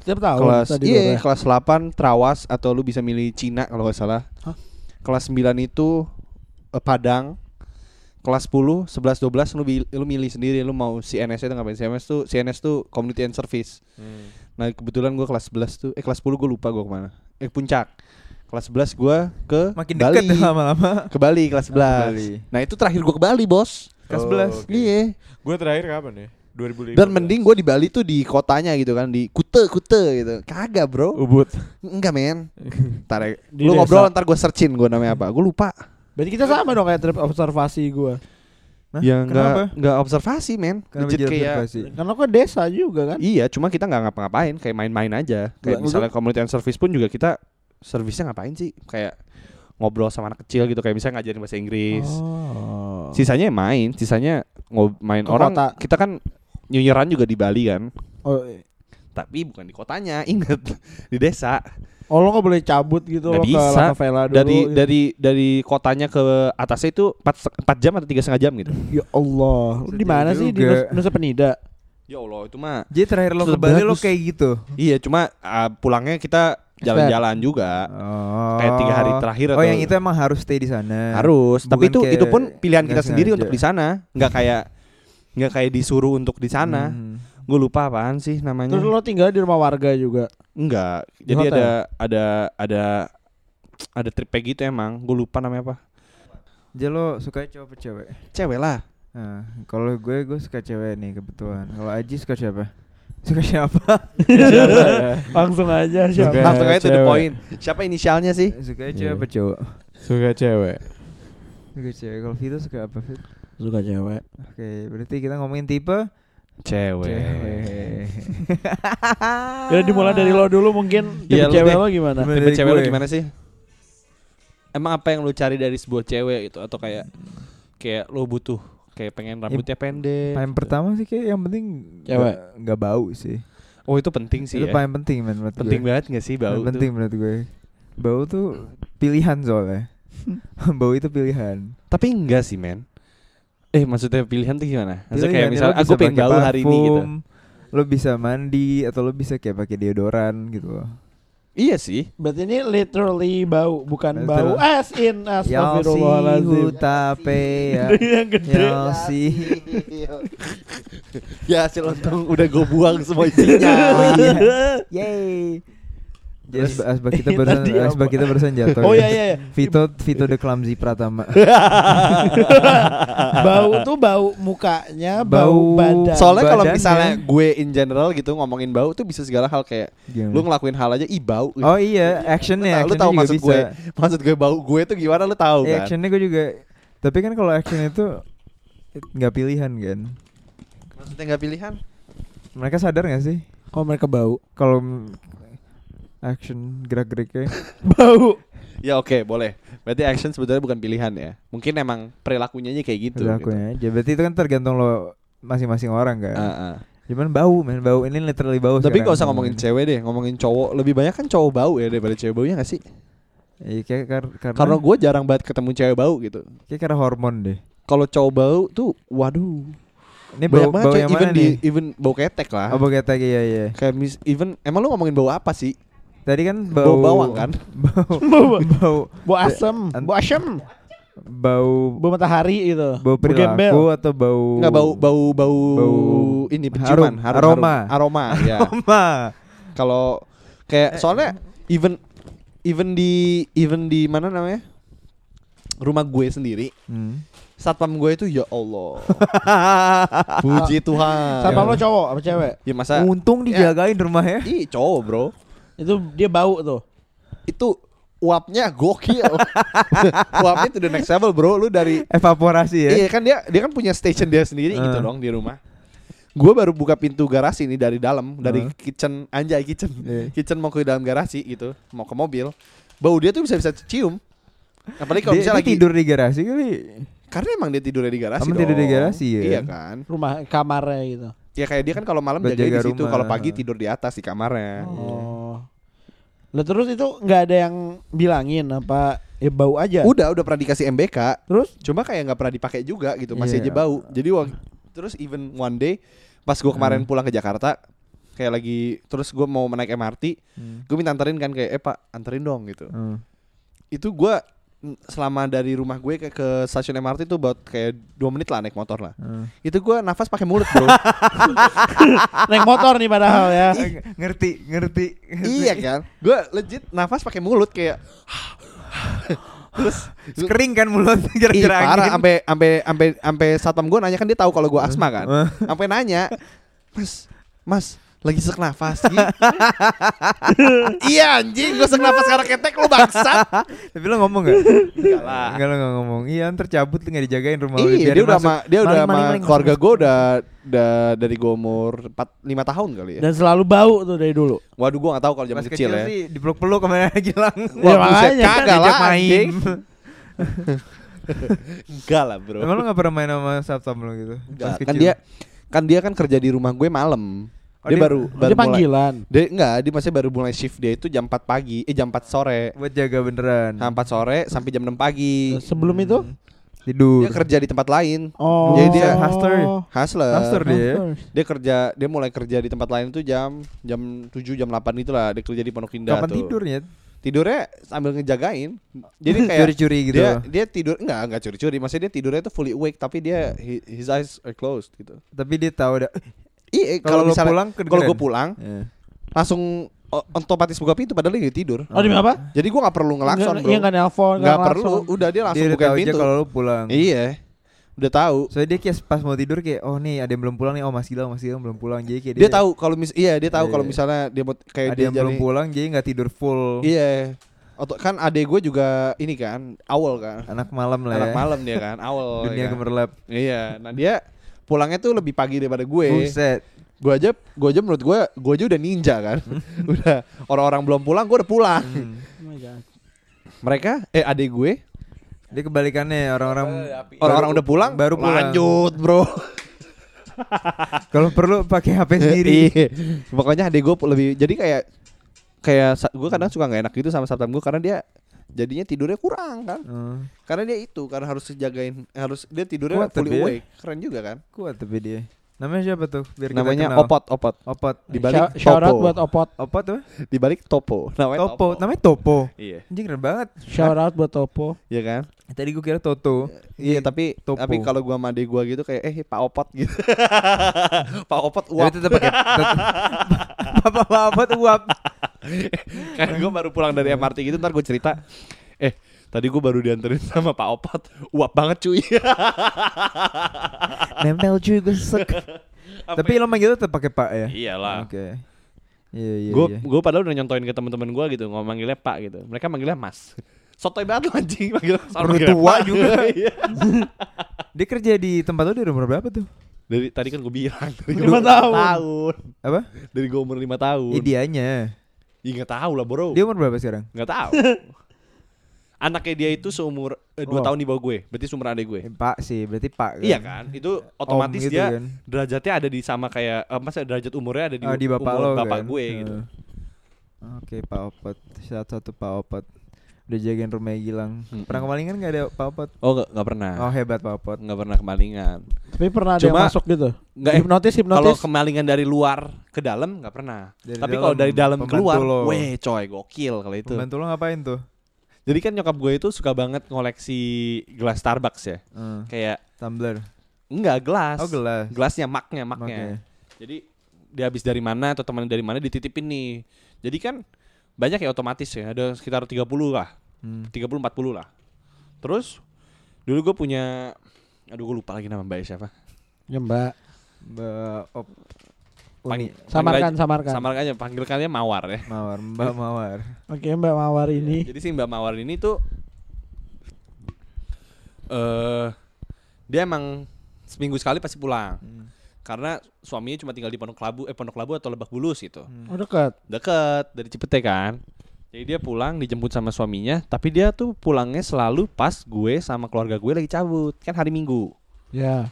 Setiap tahun. kelas tadi iya, berapa? kelas 8 Trawas atau lu bisa milih Cina kalau nggak salah. Hah? Kelas 9 itu eh, Padang. Kelas 10, 11, 12 lu, lu milih sendiri lu mau CNS itu ngapain CNS tuh CNS tuh Community and Service. Hmm. Nah kebetulan gue kelas 11 tuh eh kelas 10 gue lupa gue ke mana eh puncak kelas 11 gue ke Makin Bali deket lama-lama. ke Bali kelas 11 Ke Bali. nah itu terakhir gue ke Bali bos Kelas Oh, 11. oke. iya Gue terakhir kapan ya? 2015. dan mending gue di Bali tuh di kotanya gitu kan di Kute Kute gitu kagak bro Ubud. enggak men ntar ya. Lu desa. ngobrol ntar gue searchin gue namanya apa gue lupa Berarti kita sama dong kayak trip observasi gua. Hah? ya Kenapa? enggak enggak observasi men Kenapa Legit kayak observasi? Karena kok desa juga kan. iya cuma kita nggak ngapa-ngapain kayak main-main aja kayak misalnya community and service pun juga kita servisnya ngapain sih kayak ngobrol sama anak kecil gitu kayak misalnya ngajarin bahasa Inggris Oh. sisanya ya main sisanya ngob main Ke orang kota. kita kan nyunyeran juga di Bali kan Oh, tapi bukan di kotanya inget di desa oh lo nggak boleh cabut gitu Nggak lo ke bisa. La Favela dulu. dari gitu. dari dari kotanya ke atasnya itu 4, 4 jam atau tiga setengah jam gitu Ya Allah, di mana sih di Nusa Penida? ya Allah itu mah Jadi terakhir lo ke Bali lo kayak gitu. iya cuma ah, pulangnya kita jalan-jalan juga Oh. kayak tiga hari terakhir Oh atau yang itu emang harus stay di sana. harus tapi Bukan itu kayak itu pun pilihan kita nggak sendiri sengaja. untuk di sana nggak kayak nggak kayak disuruh untuk di sana Hmm. Gue lupa apaan sih namanya Terus lo tinggal di rumah warga juga. Enggak. Di Jadi hotel? ada ada ada ada trip kayak gitu emang. Gue lupa namanya apa. Jadi lo suka cowok apa cewek? Cewek lah. Nah, kalau gue gue suka cewek nih kebetulan. Kalau Aji suka siapa? Suka siapa? Langsung aja siapa? Suka Langsung aja to the point. Siapa inisialnya sih? suka Iya. cewek apa cowok? Suka cewek. Suka cewek. Kalau Vito suka apa Fit? Suka cewek. Oke, berarti kita ngomongin tipe Cewek. cewek. Ya dimulai dari lo dulu mungkin tipe Iya, lu cewek lo gimana? Tipe cewek gue. gimana sih? Emang apa yang lu cari dari sebuah cewek gitu atau kayak kayak lu butuh kayak pengen rambutnya pendek. Paling pertama sih kayak yang penting Cewek. nggak- bau sih. Oh itu penting sih itu ya. paling penting men menurut Penting gue. banget gak sih bau penting menurut gue. Bau tuh pilihan soalnya. bau itu pilihan. Tapi enggak sih, men. Eh, maksudnya pilihan tuh gimana? Maksudnya kayak Pilihan, ya, misalnya lo aku bisa pengen pakai bau hari ini gitu. Lo bisa mandi atau lo bisa kayak pakai deodoran gitu loh. Iya sih. Berarti ini literally bau, bukan Literal. bau as in Yalsi astagfirullahaladzim. hutape ya. Yang gede. Yalsi. ya hasil untung udah gue buang semua isinya. Oh iya. Yeay. Jadi asbak, kita barusan asbak kita barusan jatuh. Oh ya. iya iya. iya. Vito Vito the clumsy Pratama. bau tuh bau mukanya, bau, Bau. badan. Soalnya kalau misalnya gue in general gitu ngomongin bau tuh bisa segala hal kayak Gimana? lu ngelakuin hal aja ih bau. Oh iya, actionnya, lu actionnya tahu maksud bisa. gue. Maksud gue bau gue tuh gimana lu tahu Eh, kan? actionnya gue juga. Tapi kan kalau action itu nggak pilihan kan. Maksudnya nggak pilihan? Mereka sadar gak sih Kok mereka bau? kalau action gerak-geriknya Bau. Ya oke, boleh. Berarti action sebetulnya bukan pilihan ya. Mungkin emang perilakunya aja kayak gitu. perilakunya aja. Berarti itu kan tergantung lo masing-masing orang kan. Gitu. Ah, ah. Cuman bau, men bau ini literally bau. Tapi sekarang. gak usah ngomongin cewek deh, ngomongin cowok. Lebih banyak kan cowok bau ya daripada cewek baunya gak sih? Iya, kayak kar- karena Karena gue jarang banget ketemu cewek bau gitu. kayak karena hormon deh. Kalau cowok bau tuh, waduh. Ini banyak bau, banget bau yang even mana di nih? even bau ketek lah. Oh, bau ketek iya iya. Kayak mis, even emang lu ngomongin bau apa sih? Tadi kan Bau bau, bawang kan? Bau Bau. bau Bau asem, An- bau asem, bau bau matahari itu. bau perilaku atau bau Enggak bau bau bau, Bau- ini penciuman, harum, harum, aroma. harum. aroma ya. Aroma. Kalau kayak soalnya even even di even di mana namanya? Rumah gue sendiri, Hmm. satpam gue itu ya Allah. Puji Tuhan. Satpam lo cowok apa cewek? Ya masa Untung dijagain rumahnya. Ih cowok bro Itu dia bau tuh. Itu uapnya gokil Uapnya to the next level bro Lu dari Evaporasi ya. Iya kan dia dia kan punya station dia sendiri gitu Eh. dong di rumah Gue baru buka pintu garasi nih dari dalam Dari Eh. kitchen Anjay kitchen Iya. Kitchen mau ke dalam garasi gitu Mau ke mobil Bau dia tuh bisa-bisa cium Apalagi kalau Dia, misalnya lagi tidur di garasi kali. Karena emang dia tidurnya di garasi Emang tidur di garasi ya? Iya kan Rumah kamarnya gitu. Ya kayak dia kan kalau malam jaga di situ. Kalau pagi tidur di atas di kamarnya Oh. Lah terus itu nggak ada yang bilangin apa ya bau aja. Udah udah pernah dikasih MBK Terus Cuma kayak nggak pernah dipakai juga gitu, masih Iya. aja bau. Jadi wak- terus even one day pas gue kemarin Hmm. pulang ke Jakarta, kayak lagi terus gue mau naik MRT, Hmm. gue minta anterin kan kayak eh pak anterin dong gitu. Hmm. Itu gue selama dari rumah gue ke, ke stasiun MRT tuh buat kayak dua menit lah naik motor lah. Hmm. Itu gue nafas pakai mulut bro. naik motor nih padahal ya. Eh, ngerti, ngerti. iya kan? Gue legit nafas pakai mulut kayak terus Kering kan mulut gara-gara parah angin. sampai sampai sampai sampai satpam gue nanya kan dia tahu kalau gue asma kan. Sampai nanya, "Mas, Mas, lagi sesak nafas." Gi?" iya anjing, gue sesak nafas karena ketek lu bangsat. Tapi lo ngomong gak? Enggak lah. Enggak lo gak ngomong. Iya ntar cabut nggak dijagain rumah lo, Iya, dia udah sama dia udah sama keluarga gue udah udah dari gue umur 4 5 tahun kali ya. Dan selalu bau tuh dari dulu. Waduh, gue gak tahu kalau zaman kecil, ya. sih dipeluk-peluk ke mana Gilang. Wah, Ya, makanya kan kagak lah anjing. main. Enggak lah, Bro. Emang lo gak pernah main sama satpam lo gitu? Kan dia kan dia kan kerja di rumah gue malam. Oh, dia, dia- baru baru Dia mulai panggilan. dia enggak, dia masih baru mulai shift dia itu jam 4 pagi, eh jam 4 sore. buat jaga beneran. Jam 4 sore sampai jam 6 pagi. Sebelum itu? Tidur. Dia kerja di tempat lain. Oh. Jadi dia hustler. Hustler. Hustler dia. Dia kerja, dia mulai kerja di tempat lain tuh jam jam 7 jam 8 itulah dia kerja di Pondok Indah Kapan tuh. tidurnya? Tidurnya sambil ngejagain. Jadi kayak Curi-curi gitu. Dia dia tidur enggak enggak curi-curi. Maksudnya dia tidurnya itu fully awake tapi dia hi- his eyes are closed gitu. Tapi dia tahu dah. Iya, Kalau kalau lo misalnya pulang kalau gue pulang Ya. langsung otomatis buka pintu padahal dia tidur. Oh demi apa? Jadi gua nggak perlu ngelakson, bro. Iya nggak nelpon, Nggak perlu, udah dia langsung Dia udah buka pintu. kalau lo pulang. Iya. Udah tahu. Soalnya dia kayak pas mau tidur kayak oh nih ada yang belum pulang nih oh Mas Gilang Mas Gilang belum pulang jadi kayak Dia tahu kalau mis iya dia tahu Iya, kalau misalnya dia mau kayak ada dia yang belum jadi pulang jadi nggak tidur full Iya. Atau kan adek gue juga ini kan awal kan. anak malam lah Anak ya malam dia kan, awal. dunia ya kan. gemerlap Iya. Nah, dia pulangnya tuh lebih pagi daripada gue. buset Gue aja gue aja menurut gue gue aja udah ninja kan. udah orang-orang belum pulang gue udah pulang. Hmm. Oh my God. Mereka eh adek gue dia kebalikannya orang-orang orang-orang udah pulang baru pulang lanjut, Bro. kalau perlu pakai HP sendiri Iya. Pokoknya adek gue lebih jadi kayak kayak gue kadang suka nggak enak gitu sama satpam gue karena dia jadinya tidurnya kurang kan. Oh, Karena dia itu karena harus dijagain harus dia tidurnya Kuat fully ya. awake. Keren juga kan. kuat tapi dia. Namanya siapa tuh? Biar kita Namanya kenal. Opot, Opot. Opot. Di balik Shout- shout out Topo. buat Opot. Opot tuh? Di balik Topo. Namanya Topo. Namanya Topo. Iya. Anjing keren banget. Shout out buat Topo. Iya kan? Tadi gue kira Toto. Iya, tapi Topo. tapi kalau gua sama adek gua gitu kayak eh Pak Opot gitu. Pak Opot Tapi uap. tetap pakai Bapak Opot uap. kan gue baru pulang dari MRT gitu ntar gue cerita eh tadi gue baru dianterin sama Pak Opot uap banget cuy Nempel juga sek. Tapi lo manggil tetap pakai Pak ya? iyalah Oke. Iya iya gue iya. gue padahal udah nyontoin ke teman-teman gue gitu ngomong manggilnya Pak gitu mereka manggilnya Mas sotoy banget lu anjing manggilnya tua juga. Iya. Dia kerja di tempat lo dari umur berapa tuh? dari tadi kan gue bilang dari Lima tahun. tahun Apa? dari gue umur lima tahun Iya dianya. Iya nggak tahu lah bro Dia umur berapa sekarang? nggak tahu anaknya dia itu seumur eh, dua Oh. tahun di bawah gue berarti seumur adek gue Eh, Pak sih, berarti Pak kan? Iya kan, itu otomatis gitu dia kan. derajatnya ada di sama kayak eh, masa derajat umurnya ada di, Oh, di bapak umur lo bapak kan? gue Eh. gitu. Oke, Pak Opot. Satu-satu Pak Opot. Udah jagain rumahnya Gilang. Mm-mm. Pernah kemalingan gak ada Pak Opot? Oh nggak nggak pernah, Oh hebat Pak Opot. nggak pernah kemalingan. Tapi pernah ada Cuma- yang masuk gitu. Nggak eh, hipnotis Kalau hipnotis. kemalingan dari luar ke dalam nggak pernah. Dari Tapi kalau dari dalam keluar, lo. weh coy gokil kalau itu. Pembantu lo ngapain tuh? Jadi kan nyokap gue itu suka banget ngoleksi gelas Starbucks ya, Eh, kayak tumbler. enggak gelas, Oh gelas. gelasnya maknya maknya. Maknya. Jadi dia habis dari mana atau teman dari mana dititipin nih. Jadi kan banyak ya otomatis ya, ada sekitar 30 lah. Hmm. 30 40 lah. Terus dulu gue punya aduh gue lupa lagi nama mbak siapa. Ya Mbak. Mbak Op Pang- Samarkan, panggil samarkan. aja- Samarkan aja panggilkannya Mawar ya. Mawar, Mbak Mawar. Oke Mbak Mawar ini. Jadi si Mbak Mawar ini tuh eh dia emang seminggu sekali pasti pulang. Hmm. Karena suaminya cuma tinggal di Pondok Labu eh Pondok Labu atau Lebak Bulus gitu. Hmm. Oh dekat. Deket dari Cipete kan. Jadi dia pulang dijemput sama suaminya, tapi dia tuh pulangnya selalu pas gue sama keluarga gue lagi cabut. Kan hari Minggu. Ya.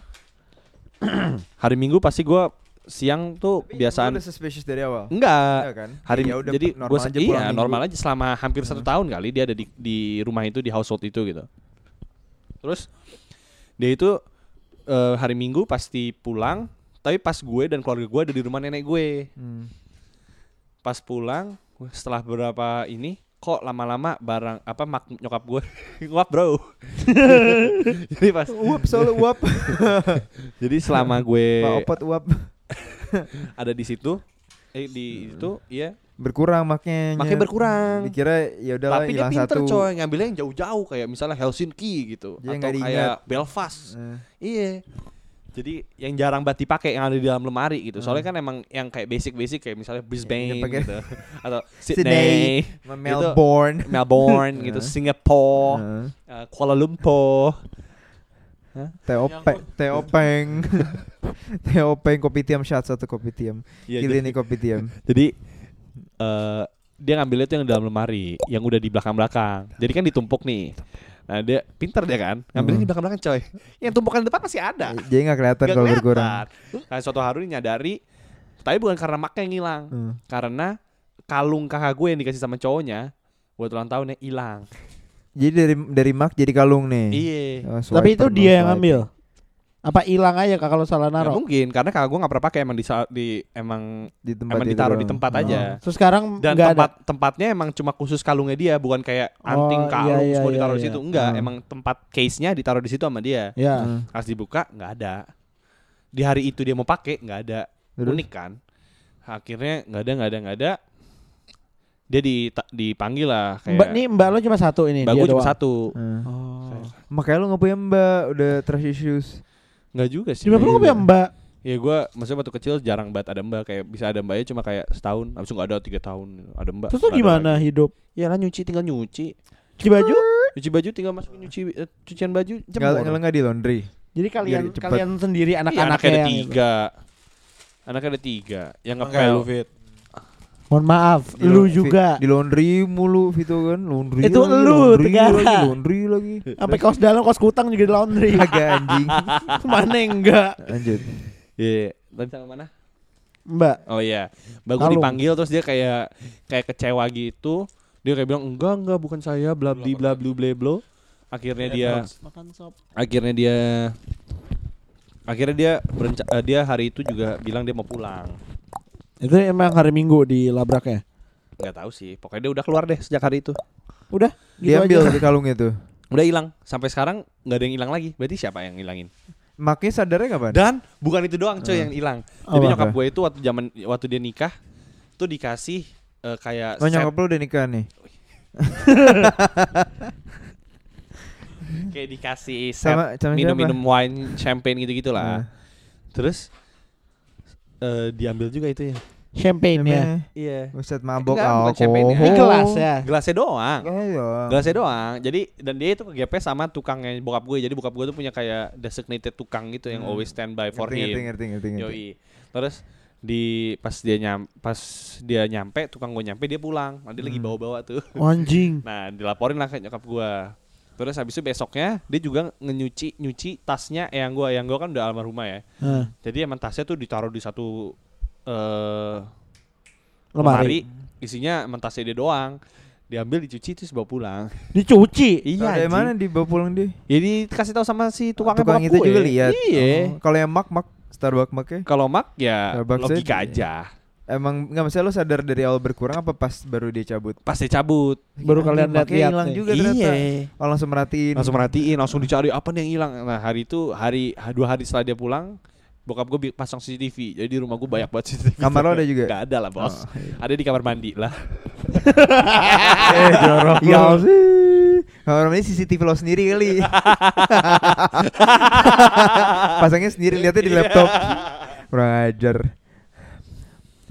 Hari Minggu pasti gue siang tuh Tapi biasaan udah suspicious dari awal. enggak Enggak kan? hari Ya udah, jadi normal gue aja iya minggu. normal aja selama hampir satu tahun kali dia ada di di rumah itu di household itu gitu terus dia itu eh, hari minggu pasti pulang tapi pas gue dan keluarga gue ada di rumah nenek gue Hmm. pas pulang setelah beberapa ini kok lama-lama barang apa mak nyokap gue nguap bro jadi pas Uap soalnya uap. jadi selama gue Pak Opot uap. ada di situ eh di itu iya Berkurang maknya. Maknya berkurang. Dikira ya udahlah Tapi dia pinter satu. coy ngambilnya yang jauh-jauh kayak misalnya Helsinki gitu Dia atau kayak. Belfast. Eh, Iya. Jadi yang jarang banget dipakai yang ada di dalam lemari gitu. Hmm. Soalnya kan emang yang kayak basic-basic kayak misalnya Brisbane Yang pakai- gitu atau Sydney. Sydney, sama Melbourne. Melbourne gitu, Eh. Singapore, Eh, eh, Kuala Lumpur. Teopeng, Teopeng, Teopeng kopi tiam shot satu kopi tiam. Iya, Kili jadi, nih kopi tiam. jadi eh dia ngambilnya tuh yang dalam lemari, yang udah di belakang-belakang. Jadi kan ditumpuk nih. Nah dia pinter dia kan, ngambilnya di Hmm. belakang-belakang coy. Yang tumpukan di depan masih ada. Jadi nggak kelihatan kalau berkurang. Nah, suatu hari nyadari, tapi bukan karena maknya yang hilang, Hmm. karena kalung kakak gue yang dikasih sama cowoknya buat ulang tahunnya hilang. Jadi dari dari mak jadi kalung nih. Iya. Oh, Tapi itu dia yang swiper. Apa hilang aja kak kalau salah Nggak naruh? mungkin karena kakak gue nggak pernah pakai emang di, sa- di emang di tempat emang ditaruh di tempat Oh. aja. Terus sekarang Dan tempat tempatnya emang cuma khusus kalungnya dia, bukan kayak anting Oh, kalung iya, semua iya, ditaruh di iya. situ. Enggak, Hmm. emang tempat case-nya ditaruh di situ sama dia. ada. Ya. Hmm. Pas dibuka nggak ada. Di hari itu dia mau pakai nggak ada. Terus? Unik kan? Akhirnya nggak ada nggak ada nggak ada. Dia di dipanggil lah kayak Mbak nih mbak lo cuma satu ini. Mbak dia gue cuma doang. satu. Hmm. Oh. Makanya lu nggak punya mbak, udah trust issues. Enggak juga sih. Cuma lo punya mbak. Ya gue maksudnya waktu kecil jarang banget ada mbak kayak bisa ada mbaknya cuma kayak setahun, habis itu nggak ada tiga tahun ada mbak. Terus gimana lagi. hidup? Ya lah nyuci tinggal nyuci, Cuci baju? nyuci baju tinggal masukin nyuci eh, cucian baju Nggak jemur. nggak nggak di laundry. Jadi kalian kalian sendiri Iya, anak-anaknya anaknya ada yang itu. tiga, anaknya ada tiga, yang ngepel. lu fit. Mohon maaf, Di lu juga. Di laundry mulu Vito kan, laundry. Itu lagi, lu, laundry Tegara. lagi, laundry lagi. Sampai kaos dalam, kaos kutang juga di laundry. Agak anjing. Mana enggak? Lanjut. Iya, tadi sama mana? Mbak. Oh iya, mbak gue dipanggil terus dia kayak kayak kecewa gitu. Dia kayak bilang enggak enggak bukan saya bla bla bla bla bla bla. Akhirnya dia Makan sop. akhirnya dia akhirnya dia berenca- eh, dia hari itu juga bilang dia mau pulang. Itu emang hari Minggu di labraknya. Nggak tahu sih, pokoknya dia udah keluar deh sejak hari itu. Udah, gitu Diambil aja. di kalungnya tuh. Udah hilang. Sampai sekarang nggak ada yang hilang lagi. Berarti siapa yang ngilangin? Maknya sadarnya kapan? Dan bukan itu doang coy yang hilang. Jadi Apa? nyokap gue itu waktu zaman waktu dia nikah tuh dikasih eh, kayak Oh set- nyokap lu udah nikah nih. kayak dikasih set Sama sama minum-minum siapa? wine champagne gitu-gitu Nah. lah. Terus eh, diambil juga itu ya. Champagne ya. Iya. Buset mabok champagne ya. Ini gelas ya. Gelasnya doang. Iya. Gelasnya doang. Jadi dan dia itu kegepes sama tukangnya bokap gue. Jadi bokap gue tuh punya kayak designated tukang gitu yang Hmm. always stand by for Ngerti, him. ngerti, ngerti, ngerti. Yoi. Terus di pas dia nyam pas dia nyampe tukang gue nyampe dia pulang. Nah, dia lagi Hmm. bawa-bawa tuh. Anjing. Nah, dilaporin lah ke nyokap gua. Terus habis itu besoknya dia juga ngenyuci nyuci tasnya yang gua, yang gua kan udah almarhumah ya. Nah, Jadi emang tasnya tuh ditaruh di satu eh lemari. lemari. Isinya emang tasnya dia doang. Diambil dicuci terus bawa pulang. Dicuci. Tahu dari mana dibawa pulang dia? Jadi dikasih tahu sama si tukangnya Tukang itu gue. juga lihat. Iya. Oh, Kalau yang mak mak Starbucks maknya Kalau mak ya Starbucks logika aja. aja. Emang nggak masalah lo sadar dari awal berkurang apa pas baru dia cabut? Pasti cabut. Baru kalian Makanya lihat-lihat hilang juga ternyata. Iya. Oh, langsung merhatiin. Langsung merhatiin, langsung dicari apa nih yang hilang. Nah hari itu hari dua hari setelah dia pulang, bokap gue pasang CCTV. Jadi di rumah gue banyak banget CCTV. Kamar lo ada juga? Gak ada lah bos. Oh, iya. Ada di kamar mandi lah. eh jorok ya sih. Kamar ini CCTV lo sendiri kali. Pasangnya sendiri lihatnya di laptop. Kurang ajar.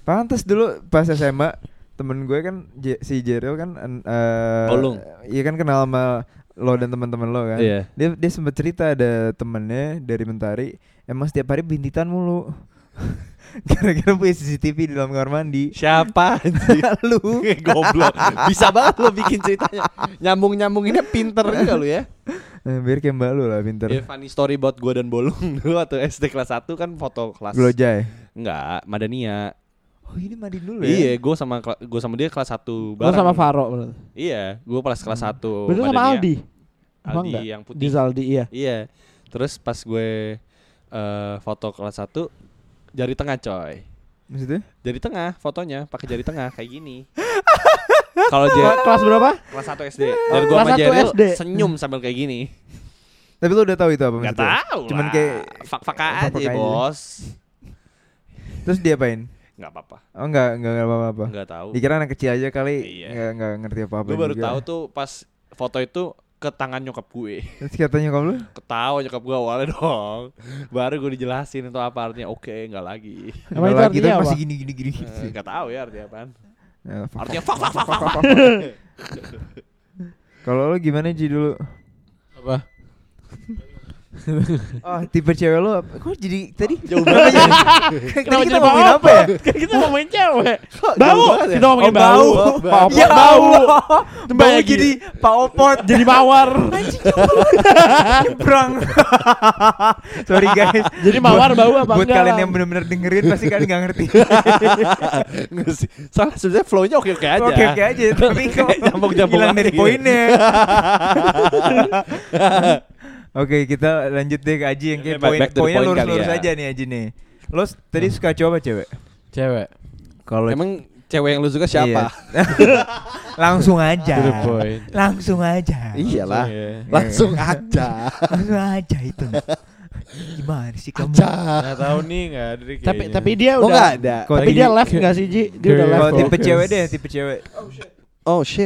Pantas dulu pas SMA temen gue kan J- si Jero kan eh, Bolong. Iya kan kenal sama lo dan teman-teman lo kan. Iya. Dia dia sempat cerita ada temennya dari Mentari emang setiap hari bintitan mulu. Gara-gara punya CCTV di dalam kamar mandi. Siapa? Lu. Goblok. Bisa banget lo bikin ceritanya. Nyambung-nyambunginnya pinter juga lo ya. Eh, biar kayak mbak lu lah pinter. Ya, funny story buat gue dan Bolong dulu waktu SD kelas 1 kan foto kelas Glojai. Enggak, Madania. Oh ini mandi dulu Iya, gue sama gue sama dia kelas 1 Lo bareng. sama Faro berarti. Iya, gue kelas kelas 1. Berarti sama Aldi. Aldi enggak? yang putih. Di Zaldi iya. Iya. Terus pas gue eh foto kelas 1 jari tengah coy. Maksudnya? Jari tengah fotonya pakai jari tengah kayak gini. Kalau dia Kela- Kelas berapa? kelas 1 SD dan gua Kelas sama 1 Jeril SD. senyum sambil kayak gini. Tapi lu udah tahu itu apa Enggak maksudnya? tahu. Cuman lah. kayak fak-fak aja, aja. Bos. terus dia apain? Enggak apa-apa. Oh enggak, enggak enggak apa-apa. Enggak tahu. Dikira anak kecil aja kali Iya. enggak enggak ngerti apa-apa Gue baru juga. tahu tuh pas foto itu ke tangan nyokap gue. Terus katanya kamu lu? Ketawa nyokap gue awalnya dong. Baru gue dijelasin itu apa artinya. Oke, enggak lagi. Emang itu lagi, artinya tapi apa? masih gini gini gini. Eh, Enggak tahu ya artinya apaan. Ya, fuck, Artinya fuck. fak fak fak fak. fak. Kalau lu gimana Ji dulu? Apa? Oh, tipe cewek lu apa? Kok jadi tadi Jauh banget ya? Tadi kita ngomongin apa ya? Kan kita ngomongin cewek. Bau. ya? Kita ngomongin Oh, bau. bau. Pak Opot Ya bau. Bau jadi Pak Jadi mawar. nyebrang. Sorry guys. Jadi mawar bau apa Buat kalian yang benar-benar dengerin pasti kalian nggak ngerti. Soalnya sebenarnya flow-nya oke-oke aja. Oke oke aja, tapi kok hilang dari poinnya. Oke, kita lanjut deh ke Aji yang kayak poin poinnya point lurus-lurus ya. aja nih Aji nih. Lo tadi suka cowok apa cewek? Cewek. Kalau Emang cewek yang lu suka siapa? Iya. Langsung aja. Langsung aja. Iyalah. Iya. Langsung aja. Langsung aja itu. Gimana sih kamu? Nggak tahu nih nggak ada Tapi tapi dia Oh udah enggak ada. Tapi dia left enggak sih Ji? Dia udah left. Kalau tipe cewek deh, tipe cewek. Oh shit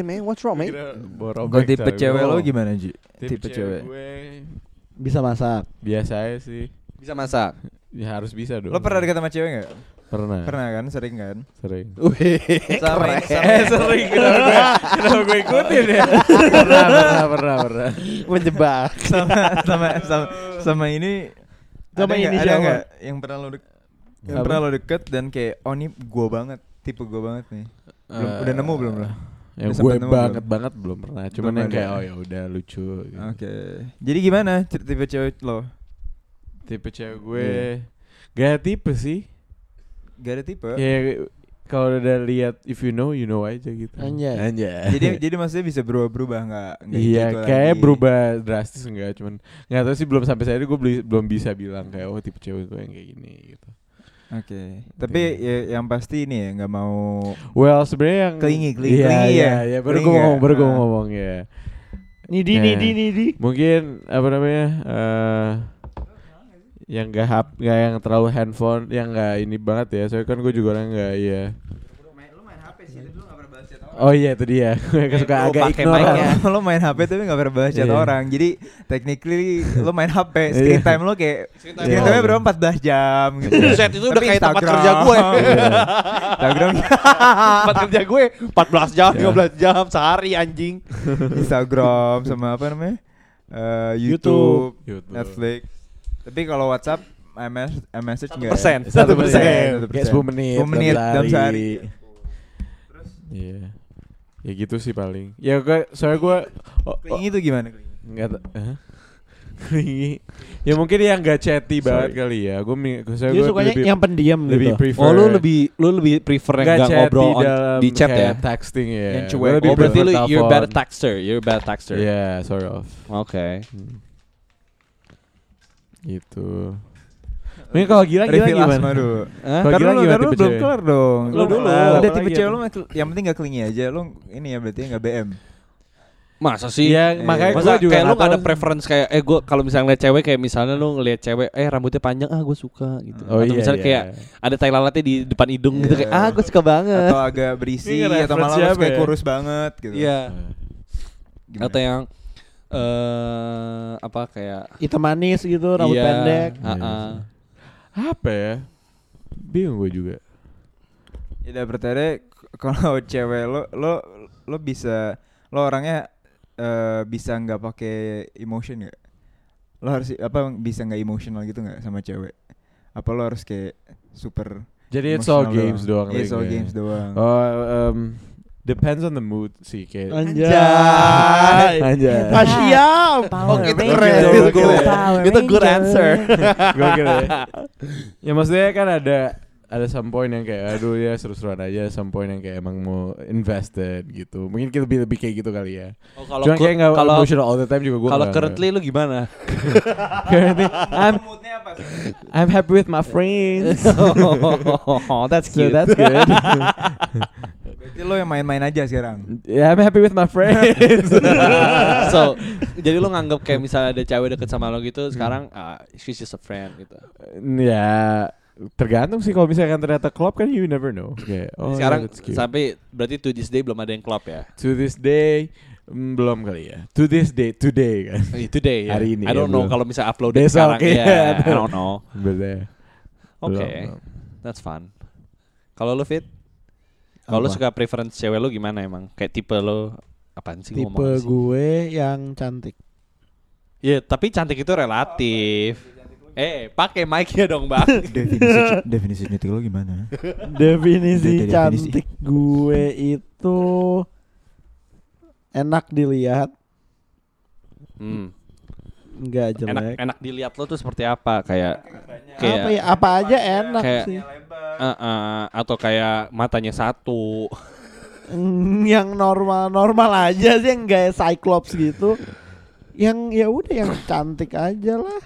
man, what's wrong man? Kalau tipe cewek bro. lo gimana Ji? Tipe, Tipe cewek. gue Bisa masak. biasa aja sih. Bisa masak. Ya harus bisa dong. Lo pernah deket sama cewek gak? Pernah. Pernah kan? Sering kan? Sering. Wih, Sama sering kenapa gue kenapa gue ikutin ya? pernah, pernah, pernah, pernah. menjebak. sama sama sama sama ini Sama ada ini nggak ada nggak yang pernah lo dek yang pernah lo deket dan kayak oh ini gue banget tipe gue banget nih belum Eh, udah nemu belum lo Yang gue nemu banget belum? banget belum pernah. Cuman Belum yang kayak ada. oh ya udah lucu. gitu. oke jadi gimana tipe cewek lo Tipe cewek gue gak tipe sih. gak ada tipe Kayak kalau udah lihat if you know you know aja gitu. Anjay. Anjay. jadi jadi maksudnya bisa berubah-berubah nggak nggak Iya, gitu kayak lagi. berubah drastis enggak, cuman nggak tahu sih belum sampai saya gue belum bisa bilang kayak oh tipe cewek gue yang kayak gini gitu. Oke tapi ya, yang pasti ini ya nggak mau Well, sebenarnya yang iya, clingy iya, ya? iya, baru gue ya? ngomong, baru gue Ah. ngomong ya. Nidi, Ya. nidi, nidi. Mungkin apa namanya? eh yang gak hap, gak yang terlalu handphone, yang gak ini banget ya. Soalnya kan gue juga orang gak iya. Oh iya itu dia. Gue suka lu agak pakai ignoran. lo main HP tapi nggak pernah balas chat Iya. orang jadi technically lo main HP screen Iya. time lo kayak Screen screen time time lo. berapa 14 jam gitu Buset, itu udah kayak tempat Instagram. kerja gue. Instagram tempat kerja gue 14 jam, Iya. 15 jam sehari anjing. Instagram sama apa namanya Eh, YouTube, YouTube. Netflix tapi kalau WhatsApp MS message Satu enggak persen. Satu persen. persen. Kayak 10 menit. 10 menit dalam sehari. Iya. Ya gitu sih paling. Ya gue soalnya gue oh, oh, itu gimana? Enggak ta- Hah? Clingy. ya mungkin yang gak chatty banget Sorry. kali ya. Gue saya gue sukanya lebih, yang pendiam lebih gitu. prefer Oh lu lebih lu lebih prefer yang nggak nggak chatty ngobrol on- dalam di chat ya? texting ya. Yang cuek. lebih Oh berarti prefer lu you're better texter, you're better texter. Iya, sort of. Oke. Hmm. Gitu. Mungkin kalau gila gila Reveal gimana? asma dulu Kalau gila dulu, gimana tipe belum kelar dong Lu dulu. Udah tipe lagi cewek lu yang penting gak clingy aja Lu ini ya berarti gak BM Masa sih? Iya, Iya. makanya Masa gue juga kayak lu gak ada preference kayak eh gue kalau misalnya ngeliat cewek kayak misalnya lu ngeliat cewek eh rambutnya panjang ah gue suka gitu. Oh Atau iya, misalnya iya. kayak ada tai lalatnya di depan hidung gitu Iya. kayak ah gue suka banget. Atau agak berisi Ini Atau malah lu kayak ya? kurus banget gitu Iya. Gimana? Atau yang eh apa kayak Hitam manis gitu, rambut iya, pendek. ah, ah. Apa ya? Bingung gue juga. Ya udah kalau cewek lo lo lo bisa lo orangnya eh, bisa nggak pakai emotion nggak? Lo harus apa bisa nggak emosional gitu nggak sama cewek? Apa lo harus kayak super Jadi it's all emotional games doang. Iya, it's all kali ya. games doang. Oh, um, depends on the mood sih kayak. Anjay. Anjay. Siap. Oh, itu Ranger. keren. Itu Itu good. good. Itu good answer. Gokil ya. ya maksudnya kan ada ada some point yang kayak aduh ya seru-seruan aja, some point yang kayak emang mau invested gitu. Mungkin kita lebih lebih kayak gitu kali ya. Oh, kalau Cuma kayak nggak kalau emotional all the time juga gue kalau currently lu gimana? currently I'm I'm happy with my friends. oh, that's so cute. that's good. Berarti lo yang main-main aja sekarang. yeah, I'm happy with my friends. so, jadi lu nganggap kayak misalnya ada cewek deket sama lo gitu, sekarang ah, she's just a friend gitu. ya tergantung sih kalau misalkan ternyata klop kan you never know. Kayak, oh, yeah, sekarang cute. sampai berarti to this day belum ada yang klop ya? to this day mm, belum kali ya. To this day, today kan. Today ya. Hari ini I ya, don't know belum. kalau misalnya upload Besok, sekarang iya. ya. I don't know. Oke, Belum, belum. that's fun. Kalau lu fit? Kalau lu Apa? suka preference cewek lu gimana emang? Kayak tipe lu apaan sih Tipe ngomong sih? gue yang cantik. Iya, tapi cantik itu relatif. Eh, pakai mic-nya dong, Bang. definisi definisi cantik lo gimana? Definisi Definisi. cantik gue itu enak dilihat, hmm. Enggak Enak jelek. enak dilihat lo tuh seperti apa? Kayak apa kayak ya? Apa aja enak kayak- sih. eh, eh, atau kayak matanya satu. Yang normal-normal aja sih yang gaya cyclops gitu. Yang ya udah yang cantik aja lah.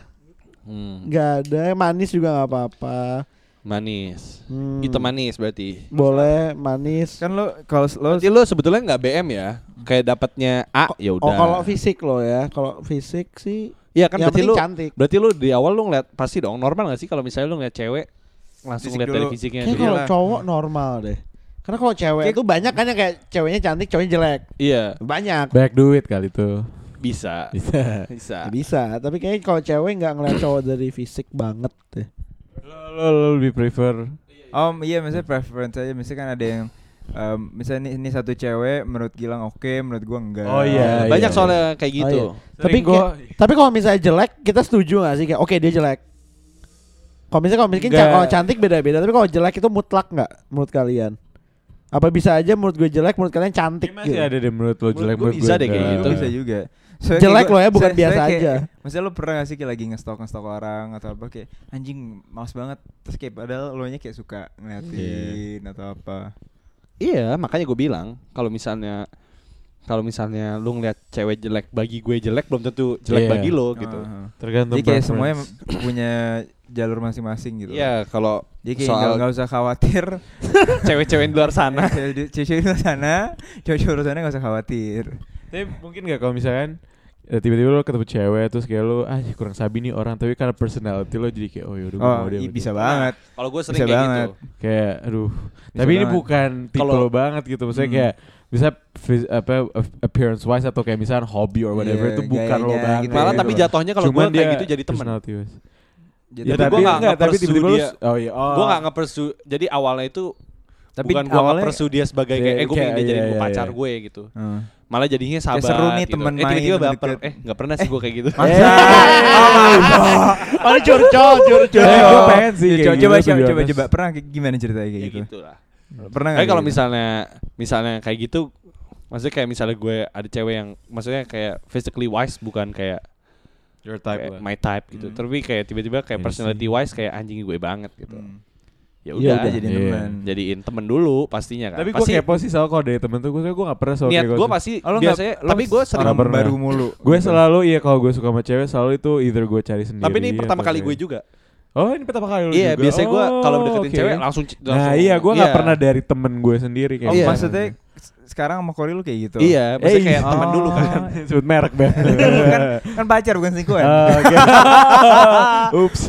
Hmm. Nggak ada, yang manis juga nggak apa-apa. Manis. Hmm, Itu manis berarti. Boleh manis. Kan lo kalau lo Berarti lo sebetulnya nggak BM ya? Kayak dapatnya A ya Oh udah. kalau fisik lo ya, kalau fisik sih Iya kan yang berarti lu cantik. berarti lu di awal lu ngeliat pasti dong normal gak sih kalau misalnya lu ngeliat cewek langsung lihat dari fisiknya Kayak dulu. kalau cowok normal deh. Karena kalau cewek itu banyak kan yang kayak ceweknya cantik, cowoknya jelek. Iya, Banyak. Banyak duit kali tuh. bisa. Bisa. Bisa. Bisa, tapi kayaknya kalau cewek nggak ngeliat cowok dari fisik banget deh. lo, lo, lo lebih prefer Om iya misalnya preference aja misalnya kan ada yang em, misalnya ini, ini satu cewek menurut Gilang oke menurut gua enggak. Oh, iya, Banyak iya. soalnya kayak gitu. Oh, Tapi Sering gua- kayak- Tapi kalau misalnya jelek, kita setuju gak sih kayak oke dia jelek. Kalau misalnya kalau misalnya Nggak. kalau cantik beda-beda, tapi kalau jelek itu mutlak nggak menurut kalian? Apa bisa aja menurut gue jelek, menurut kalian cantik Masih gitu? ada deh menurut lo Menurut jelek gua menurut bisa gue deh kayak gitu. bisa juga. Soalnya Jelek loh ya, bukan saya- biasa saya kayak- aja. Maksudnya lo pernah gak sih kayak lagi ngestok ngestok orang atau apa kayak anjing males banget terus kayak padahal lo nya kayak suka ngeliatin atau apa. Iya, makanya gue bilang kalau misalnya kalau misalnya lu ngeliat cewek jelek bagi gue jelek belum tentu jelek Iya. bagi lo gitu. Ah. Tergantung Jadi kayak preference. semuanya punya jalur masing-masing gitu. Iya, kalau Jadi kayak soal nggak nggak usah khawatir. cewek-cewek di luar sana. Cewek-cewek di luar sana, cowok-cowok di luar sana nggak usah khawatir. Tapi mungkin gak kalau misalkan eh, tiba-tiba lo ketemu cewek terus kayak lo ah kurang sabi nih orang tapi karena personality lo jadi kayak oh yaudah gue Oh, mau dia bisa banget. Kalau gue sering Bisa kayak banget. gitu. kayak aduh Bisa tapi ini banget. bukan tipe Kalau- lo banget gitu maksudnya Hmm. kayak bisa apa appearance wise atau kayak misalnya hobi or whatever Iya, itu bukan lo banget gitu Malah ya. tapi jatuhnya kalau gue kayak dia gitu jadi teman. Jadi Ya, Tapi tapi gua nggak enggak, tapi tiba-tiba lo dia. oh iya oh Gue gak nge-pursue Jadi awalnya itu Tapi bukan gue nge-pursue dia sebagai kayak eh gue pengen dia jadi iya, gue iya, pacar iya. gue gitu. Malah jadinya sahabat. seru nih gitu. temen eh, tiba-tiba main, baper. deket. Eh gak pernah sih gue kayak gitu. Masa? Oh, ini curcol, curcol. Eh, gua pengen sih kayak coba, gitu, coba, coba, honest. coba. Pernah kayak gimana ceritanya kayak Ya gitu? gitu lah. Pernah Tapi nggak kalau gitu? misalnya misalnya kayak gitu maksudnya kayak misalnya gue ada cewek yang maksudnya kayak physically wise bukan kayak your type kayak my type gitu. Hmm. Tapi kayak tiba-tiba kayak Iya personality wise kayak anjing gue banget gitu. Ya Iya, udah, udah jadi Iya. teman. jadiin temen dulu pastinya kan. tapi gue pasti kepo sih soal kalau dari temen tuh gue gue gak pernah soal niat kayak gue pasti Oh, biasanya lo tapi gue sering orang baru mulu. gue selalu iya kalau gue suka sama cewek selalu itu either gue cari sendiri tapi ini pertama kali gue juga. oh ini pertama kali lu Iya, juga biasanya gue Oh, kalau deketin oke. cewek langsung, nah langsung iya gue nggak iya. pernah dari temen gue sendiri kayak Oh, Iya. maksudnya sekarang sama Kori lu kayak gitu? Iya, maksudnya Eh, kayak iya. teman dulu kan. Oh. sebut merek bang kan, kan pacar bukan selingkuhan. Ah, oke ups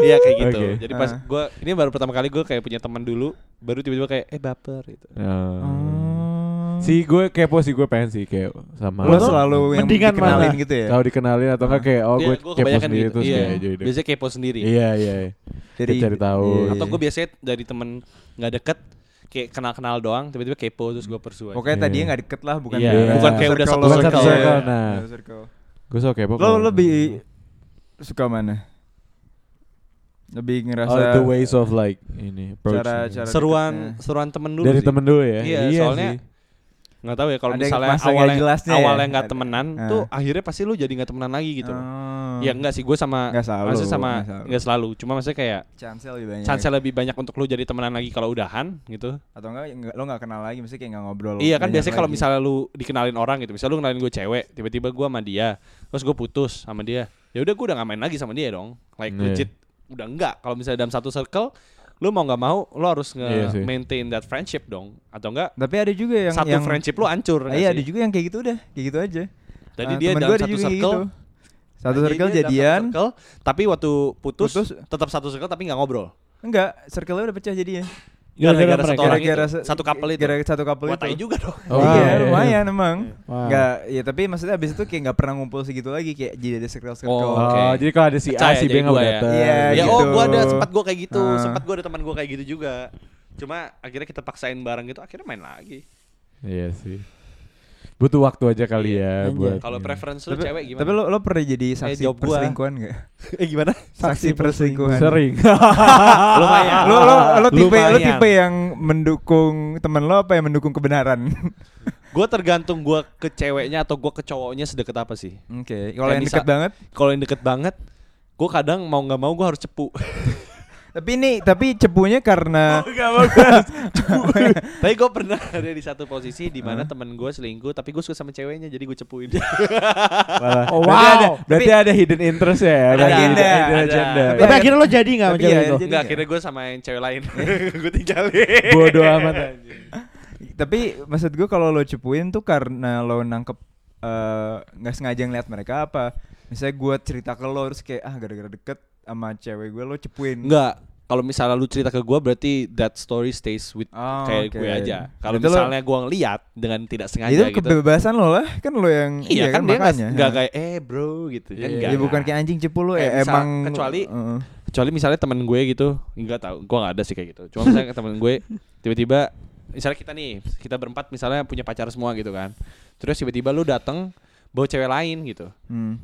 Iya kayak gitu. Oke. Jadi pas Ah. gue ini baru pertama kali gue kayak punya teman dulu, baru tiba-tiba kayak eh baper gitu. Oh. Oh. Si gue kepo sih gue pengen sih kayak sama Lo selalu yang mendingan dikenalin mana? gitu ya? Tahu dikenalin atau enggak kayak oh Iya, gue gua kepo sendiri gitu. terus Iya, kayak jadi biasanya kepo sendiri. Iya iya. Dari Kita cari tahu. Iya, Atau iya. gue biasanya dari temen nggak deket kayak kenal-kenal doang, tiba-tiba kepo terus gue pursue. aja. Pokoknya Iya. tadinya nggak deket lah, bukan Iya, dalam bukan kayak udah satu lo. circle. Iya, Circle, nah. satu circle. Gue suka kepo. Lo lebih suka mana? Lebih ngerasa Oh, the ways of like ini approach cara ini. cara seruan deketnya. seruan temen dulu dari sih. temen dulu ya. Iya, soalnya sih. Nggak tahu ya kalau misalnya nggak awalnya jelasnya ya? awalnya nggak Ada. temenan Ah. tuh akhirnya pasti lu jadi nggak temenan lagi gitu. loh. Oh. Ya enggak sih gue sama Nggak selalu, maksudnya sama nggak selalu. nggak selalu. Cuma maksudnya kayak chance lebih banyak. chance lebih banyak untuk lu jadi temenan lagi kalau udahan gitu. atau enggak nggak- lo nggak kenal lagi, mesti kayak nggak ngobrol. Iya kan biasanya kalau misalnya lu dikenalin orang gitu, misalnya lu kenalin gue cewek, tiba-tiba gue sama dia, terus gue putus sama dia, ya udah gue udah gak main lagi sama dia dong, like Iya. legit, udah enggak. Kalau misalnya dalam satu circle, lu mau nggak mau, lu harus Iya sih. nge-maintain that friendship dong, atau enggak Tapi ada juga yang satu yang friendship lu hancur. Iya sih? ada juga yang kayak gitu udah, kayak gitu aja. Tadi Ah, dia dalam satu circle, gitu. Satu circle jadian, circle, tapi waktu putus, Putus. tetap satu circle tapi nggak ngobrol. enggak, circle-nya udah pecah jadinya. Gara-gara satu orang Gara-gara itu, se- satu couple itu. Gara satu couple itu. juga dong. Oh, iya, iya, iya. lumayan emang. Wow. Enggak, ya tapi maksudnya abis itu kayak nggak pernah ngumpul segitu lagi kayak jadi ada circle-circle. Oh, Oh, Oke. jadi kalau ada si A si B nggak gua ya. datang. Iya, ya gitu. oh gua ada sempat gua kayak gitu, Ah. sempat gua ada teman gua kayak gitu juga. Cuma akhirnya kita paksain bareng gitu, akhirnya main lagi. Iya sih. Butuh waktu aja kali Iya. ya buat. Kalau preference lu Tapi, cewek gimana? tapi lo, lo pernah jadi saksi job gua. perselingkuhan gak? eh gimana? Saksi perselingkuhan. sering. Lumayan. lo lo lo tipe lo Lumayan. tipe yang mendukung temen lo apa yang mendukung kebenaran? Gua tergantung gua ke ceweknya atau gua ke cowoknya sedekat apa sih. Oke, kalau Kayak yang dekat banget. Kalau yang deket banget, gua kadang mau nggak mau gua harus cepu. Tapi ini tapi cepunya karena tapi gua pernah ada di satu posisi di mana temen gua selingkuh, tapi gua suka sama ceweknya, jadi gua cepuin. Oh, berarti wow. ada, berarti ada hidden interest ya. Ada, hidden- ada, hidden ada. agenda. Tapi Tapi akhirnya lo jadi Tapi cewek iya, itu? jadi- Enggak, akhirnya gua sama yang cewek lain. gua tinggalin. Bodoh amat anjing. tapi maksud gue kalau lo cepuin tuh karena lo nangkep eh, nggak sengaja ngeliat mereka apa? Misalnya gue cerita ke lo terus kayak ah gara-gara deket sama cewek gue lo cepuin. Enggak. Kalau misalnya lu cerita ke gua berarti that story stays with Oh, kayak oke. gue aja. Kalau misalnya gua ngeliat dengan tidak sengaja itu gitu. kebebasan lo lah kan lo yang Iya, kan, dia nggak- makanya. nggak kayak eh bro gitu kan Iya, nggak. Ya bukan kayak anjing cepu lo ya emang kecuali- Heeh. kecuali misalnya temen gue gitu nggak tahu gue nggak ada sih kayak gitu cuma misalnya temen gue tiba-tiba misalnya kita nih kita berempat misalnya punya pacar semua gitu kan terus tiba-tiba lu dateng bawa cewek lain gitu Hmm.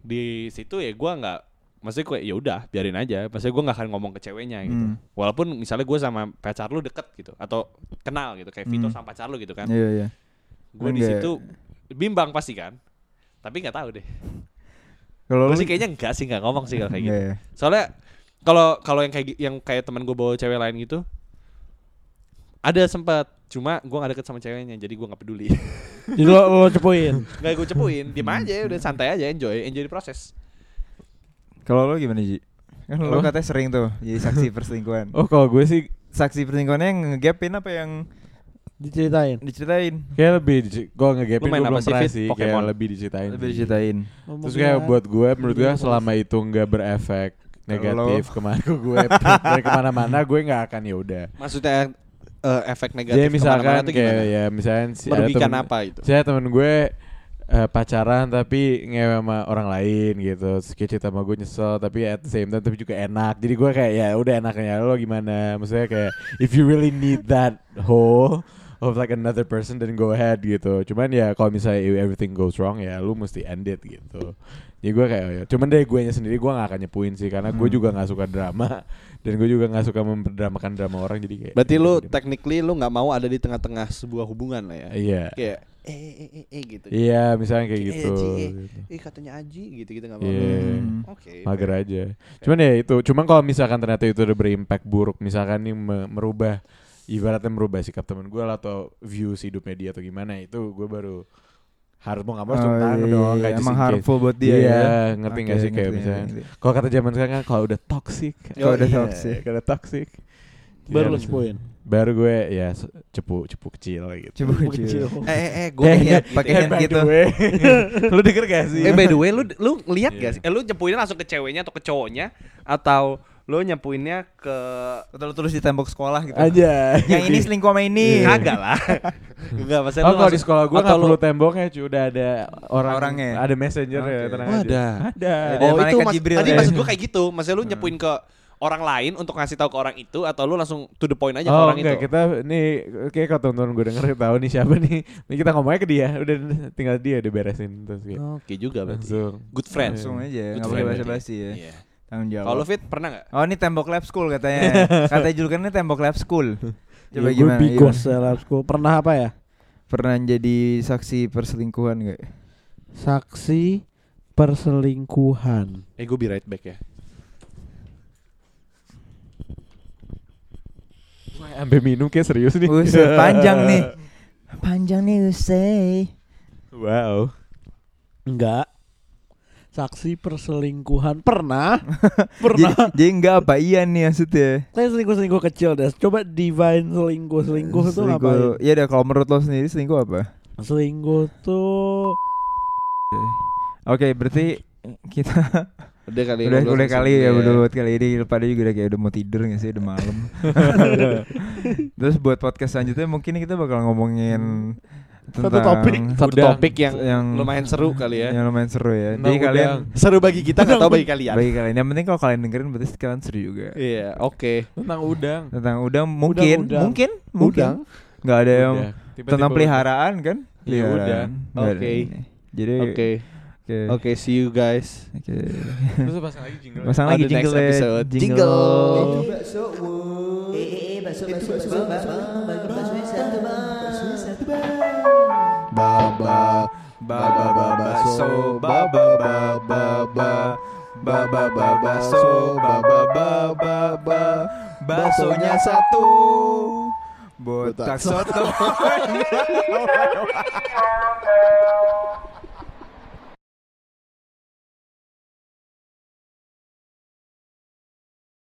di situ ya gue nggak maksudnya kayak ya udah biarin aja maksudnya gue nggak akan ngomong ke ceweknya gitu Hmm. walaupun misalnya gue sama pacar lu deket gitu atau kenal gitu kayak Vito Hmm. sama pacar lu gitu kan Iya iya. gue di Enggak. situ bimbang pasti kan tapi nggak tahu deh Kalau gue lu sih kayaknya enggak sih nggak ngomong sih kalau kayak gitu Enggak ya. soalnya kalau kalau yang kayak yang kayak teman gue bawa cewek lain gitu ada sempat cuma gue gak deket sama ceweknya jadi gue nggak peduli Jadi lo, lo cepuin. nggak gue cepuin diem aja udah santai aja enjoy enjoy di proses Kalau lu gimana Ji? Kan lu Apa? katanya sering tuh jadi saksi perselingkuhan. Oh kalau gue sih Saksi perselingkuhannya yang ngegapin apa yang Diceritain. diceritain? kayak lebih gue ngegapin gue apa belum sih, pernah sih Pokemon? kayak lebih diceritain Lebih sih. diceritain. Terus kayak buat gue menurut gue selama itu nggak berefek negatif ke mana ke gue dari ke mana-mana gue nggak akan ya udah. maksudnya eh, efek negatif Jadi misalkan kayak gimana? ya misalkan si ada merugikan temen- apa itu Saya temen gue eh, pacaran tapi ngewe sama orang lain gitu. Terus kayak cerita sama gue nyesel tapi at the same time tapi juga enak. Jadi gue kayak ya udah enaknya lo gimana? Maksudnya kayak if you really need that hole of like another person then go ahead gitu. Cuman ya kalau misalnya everything goes wrong ya lu mesti end it gitu. Jadi gue kayak ya, cuman dari gue sendiri gue gak akan nyepuin sih. Karena gue Hmm. juga gak suka drama. Dan gue juga gak suka memperdramakan drama orang jadi kayak berarti lu Iya. technically lu nggak mau ada di tengah-tengah sebuah hubungan lah ya? Iya. Kayak eh eh eh, eh gitu Iya misalnya kayak Eh, gitu, Ci, eh. gitu. eh katanya Aji gitu gitu nggak mau Iya. Hmm. oke mager aja. Cuman ya itu, cuman kalau misalkan ternyata itu udah berimpact buruk, misalkan nih me- merubah ibaratnya merubah sikap temen gue atau views hidupnya dia atau gimana itu gue baru harus mau nggak mau harus Oh, turun tangan iya, dong iya, kayak just emang harmful buat dia Iya, ya. ngerti nggak sih kayak ngerti, misalnya kalau kata zaman sekarang kan kalau udah toxic Kalau udah iya, toxic. kalau udah toxic Baru Iya, lo cepuin. baru gue ya cepu cepu kecil gitu Coba Kecil. kecil. eh eh eh gue Eh, lihat pakai Eh, hand gitu. lu denger gak sih Eh by the way lu lu ngeliat Iya. gak sih? Eh, lu nyepuinnya langsung ke ceweknya atau ke cowoknya atau lu nyepuinnya ke Atau lu tulis di tembok sekolah gitu. Aja. Yang ini selingkuh sama ini. Iya. kagak lah. Enggak maksudnya Oh lu kalau di sekolah gue atau nggak lu- perlu temboknya cuy udah ada orang Orangnya. ada messenger ya Oke. tenang Oh, aja ada. ada Ada Oh itu mas, Jibril tadi ya. maksud gue kayak gitu Maksudnya lu nyepuin ke orang lain untuk ngasih tahu ke orang itu Atau lu langsung to the point aja ke oh orang enggak itu kita nih kayak kalau teman-teman gue denger tahu nih siapa nih nih kita ngomongnya ke dia udah tinggal dia diberesin terus kayak Oke juga berarti langsung Good friend Langsung aja, nggak pakai friend basa-basi ya. Iya. Tanggung jawab. Kalau Fit pernah gak? Oh ini tembok lab school katanya. katanya julukannya tembok lab school. Coba Ya, gue gimana? bigos gimana? ya, lab school. Pernah apa ya? Pernah jadi saksi perselingkuhan gak? Saksi perselingkuhan. Eh gue be right back ya Sampai minum kayak serius nih Buset, panjang nih. Panjang nih Usai. wow Enggak. Saksi perselingkuhan pernah? pernah. Jadi, jadi enggak apa iya nih maksudnya. Saya selingkuh-selingkuh kecil deh. Coba divine selingkuh-selingkuh tuh ngapain? Iya deh kalau menurut lo sendiri selingkuh apa? Selingkuh tuh Oke, berarti kita Udah kali udah ngobrol udah sama kali sini, ya berdua buat kali ini pada juga udah kayak udah mau tidur gak sih udah malam. Terus buat podcast selanjutnya mungkin kita bakal ngomongin Satu tentang topik. Satu Udang. topik yang, yang lumayan seru kali ya yang lumayan seru ya. Tentang Jadi kalian udang. Seru bagi kita gak tau bagi kalian bagi kalian yang penting kalau kalian dengerin berarti kalian seru juga. Iya oke tentang udang Tentang udang mungkin udang. mungkin mungkin Udang nggak ada yang Udah. Tiba-tiba tentang udah. peliharaan kan? Iya, Peliharaan. udah. Nggak ada Oke. Jadi Oke oke. Oke see you guys Oke. terus pasang lagi jingle Pasang lagi the next jingle ya. episode. Jingle. Baba baba baba so baba baba baba baba baba so baba baba baba baksonya satu botak soto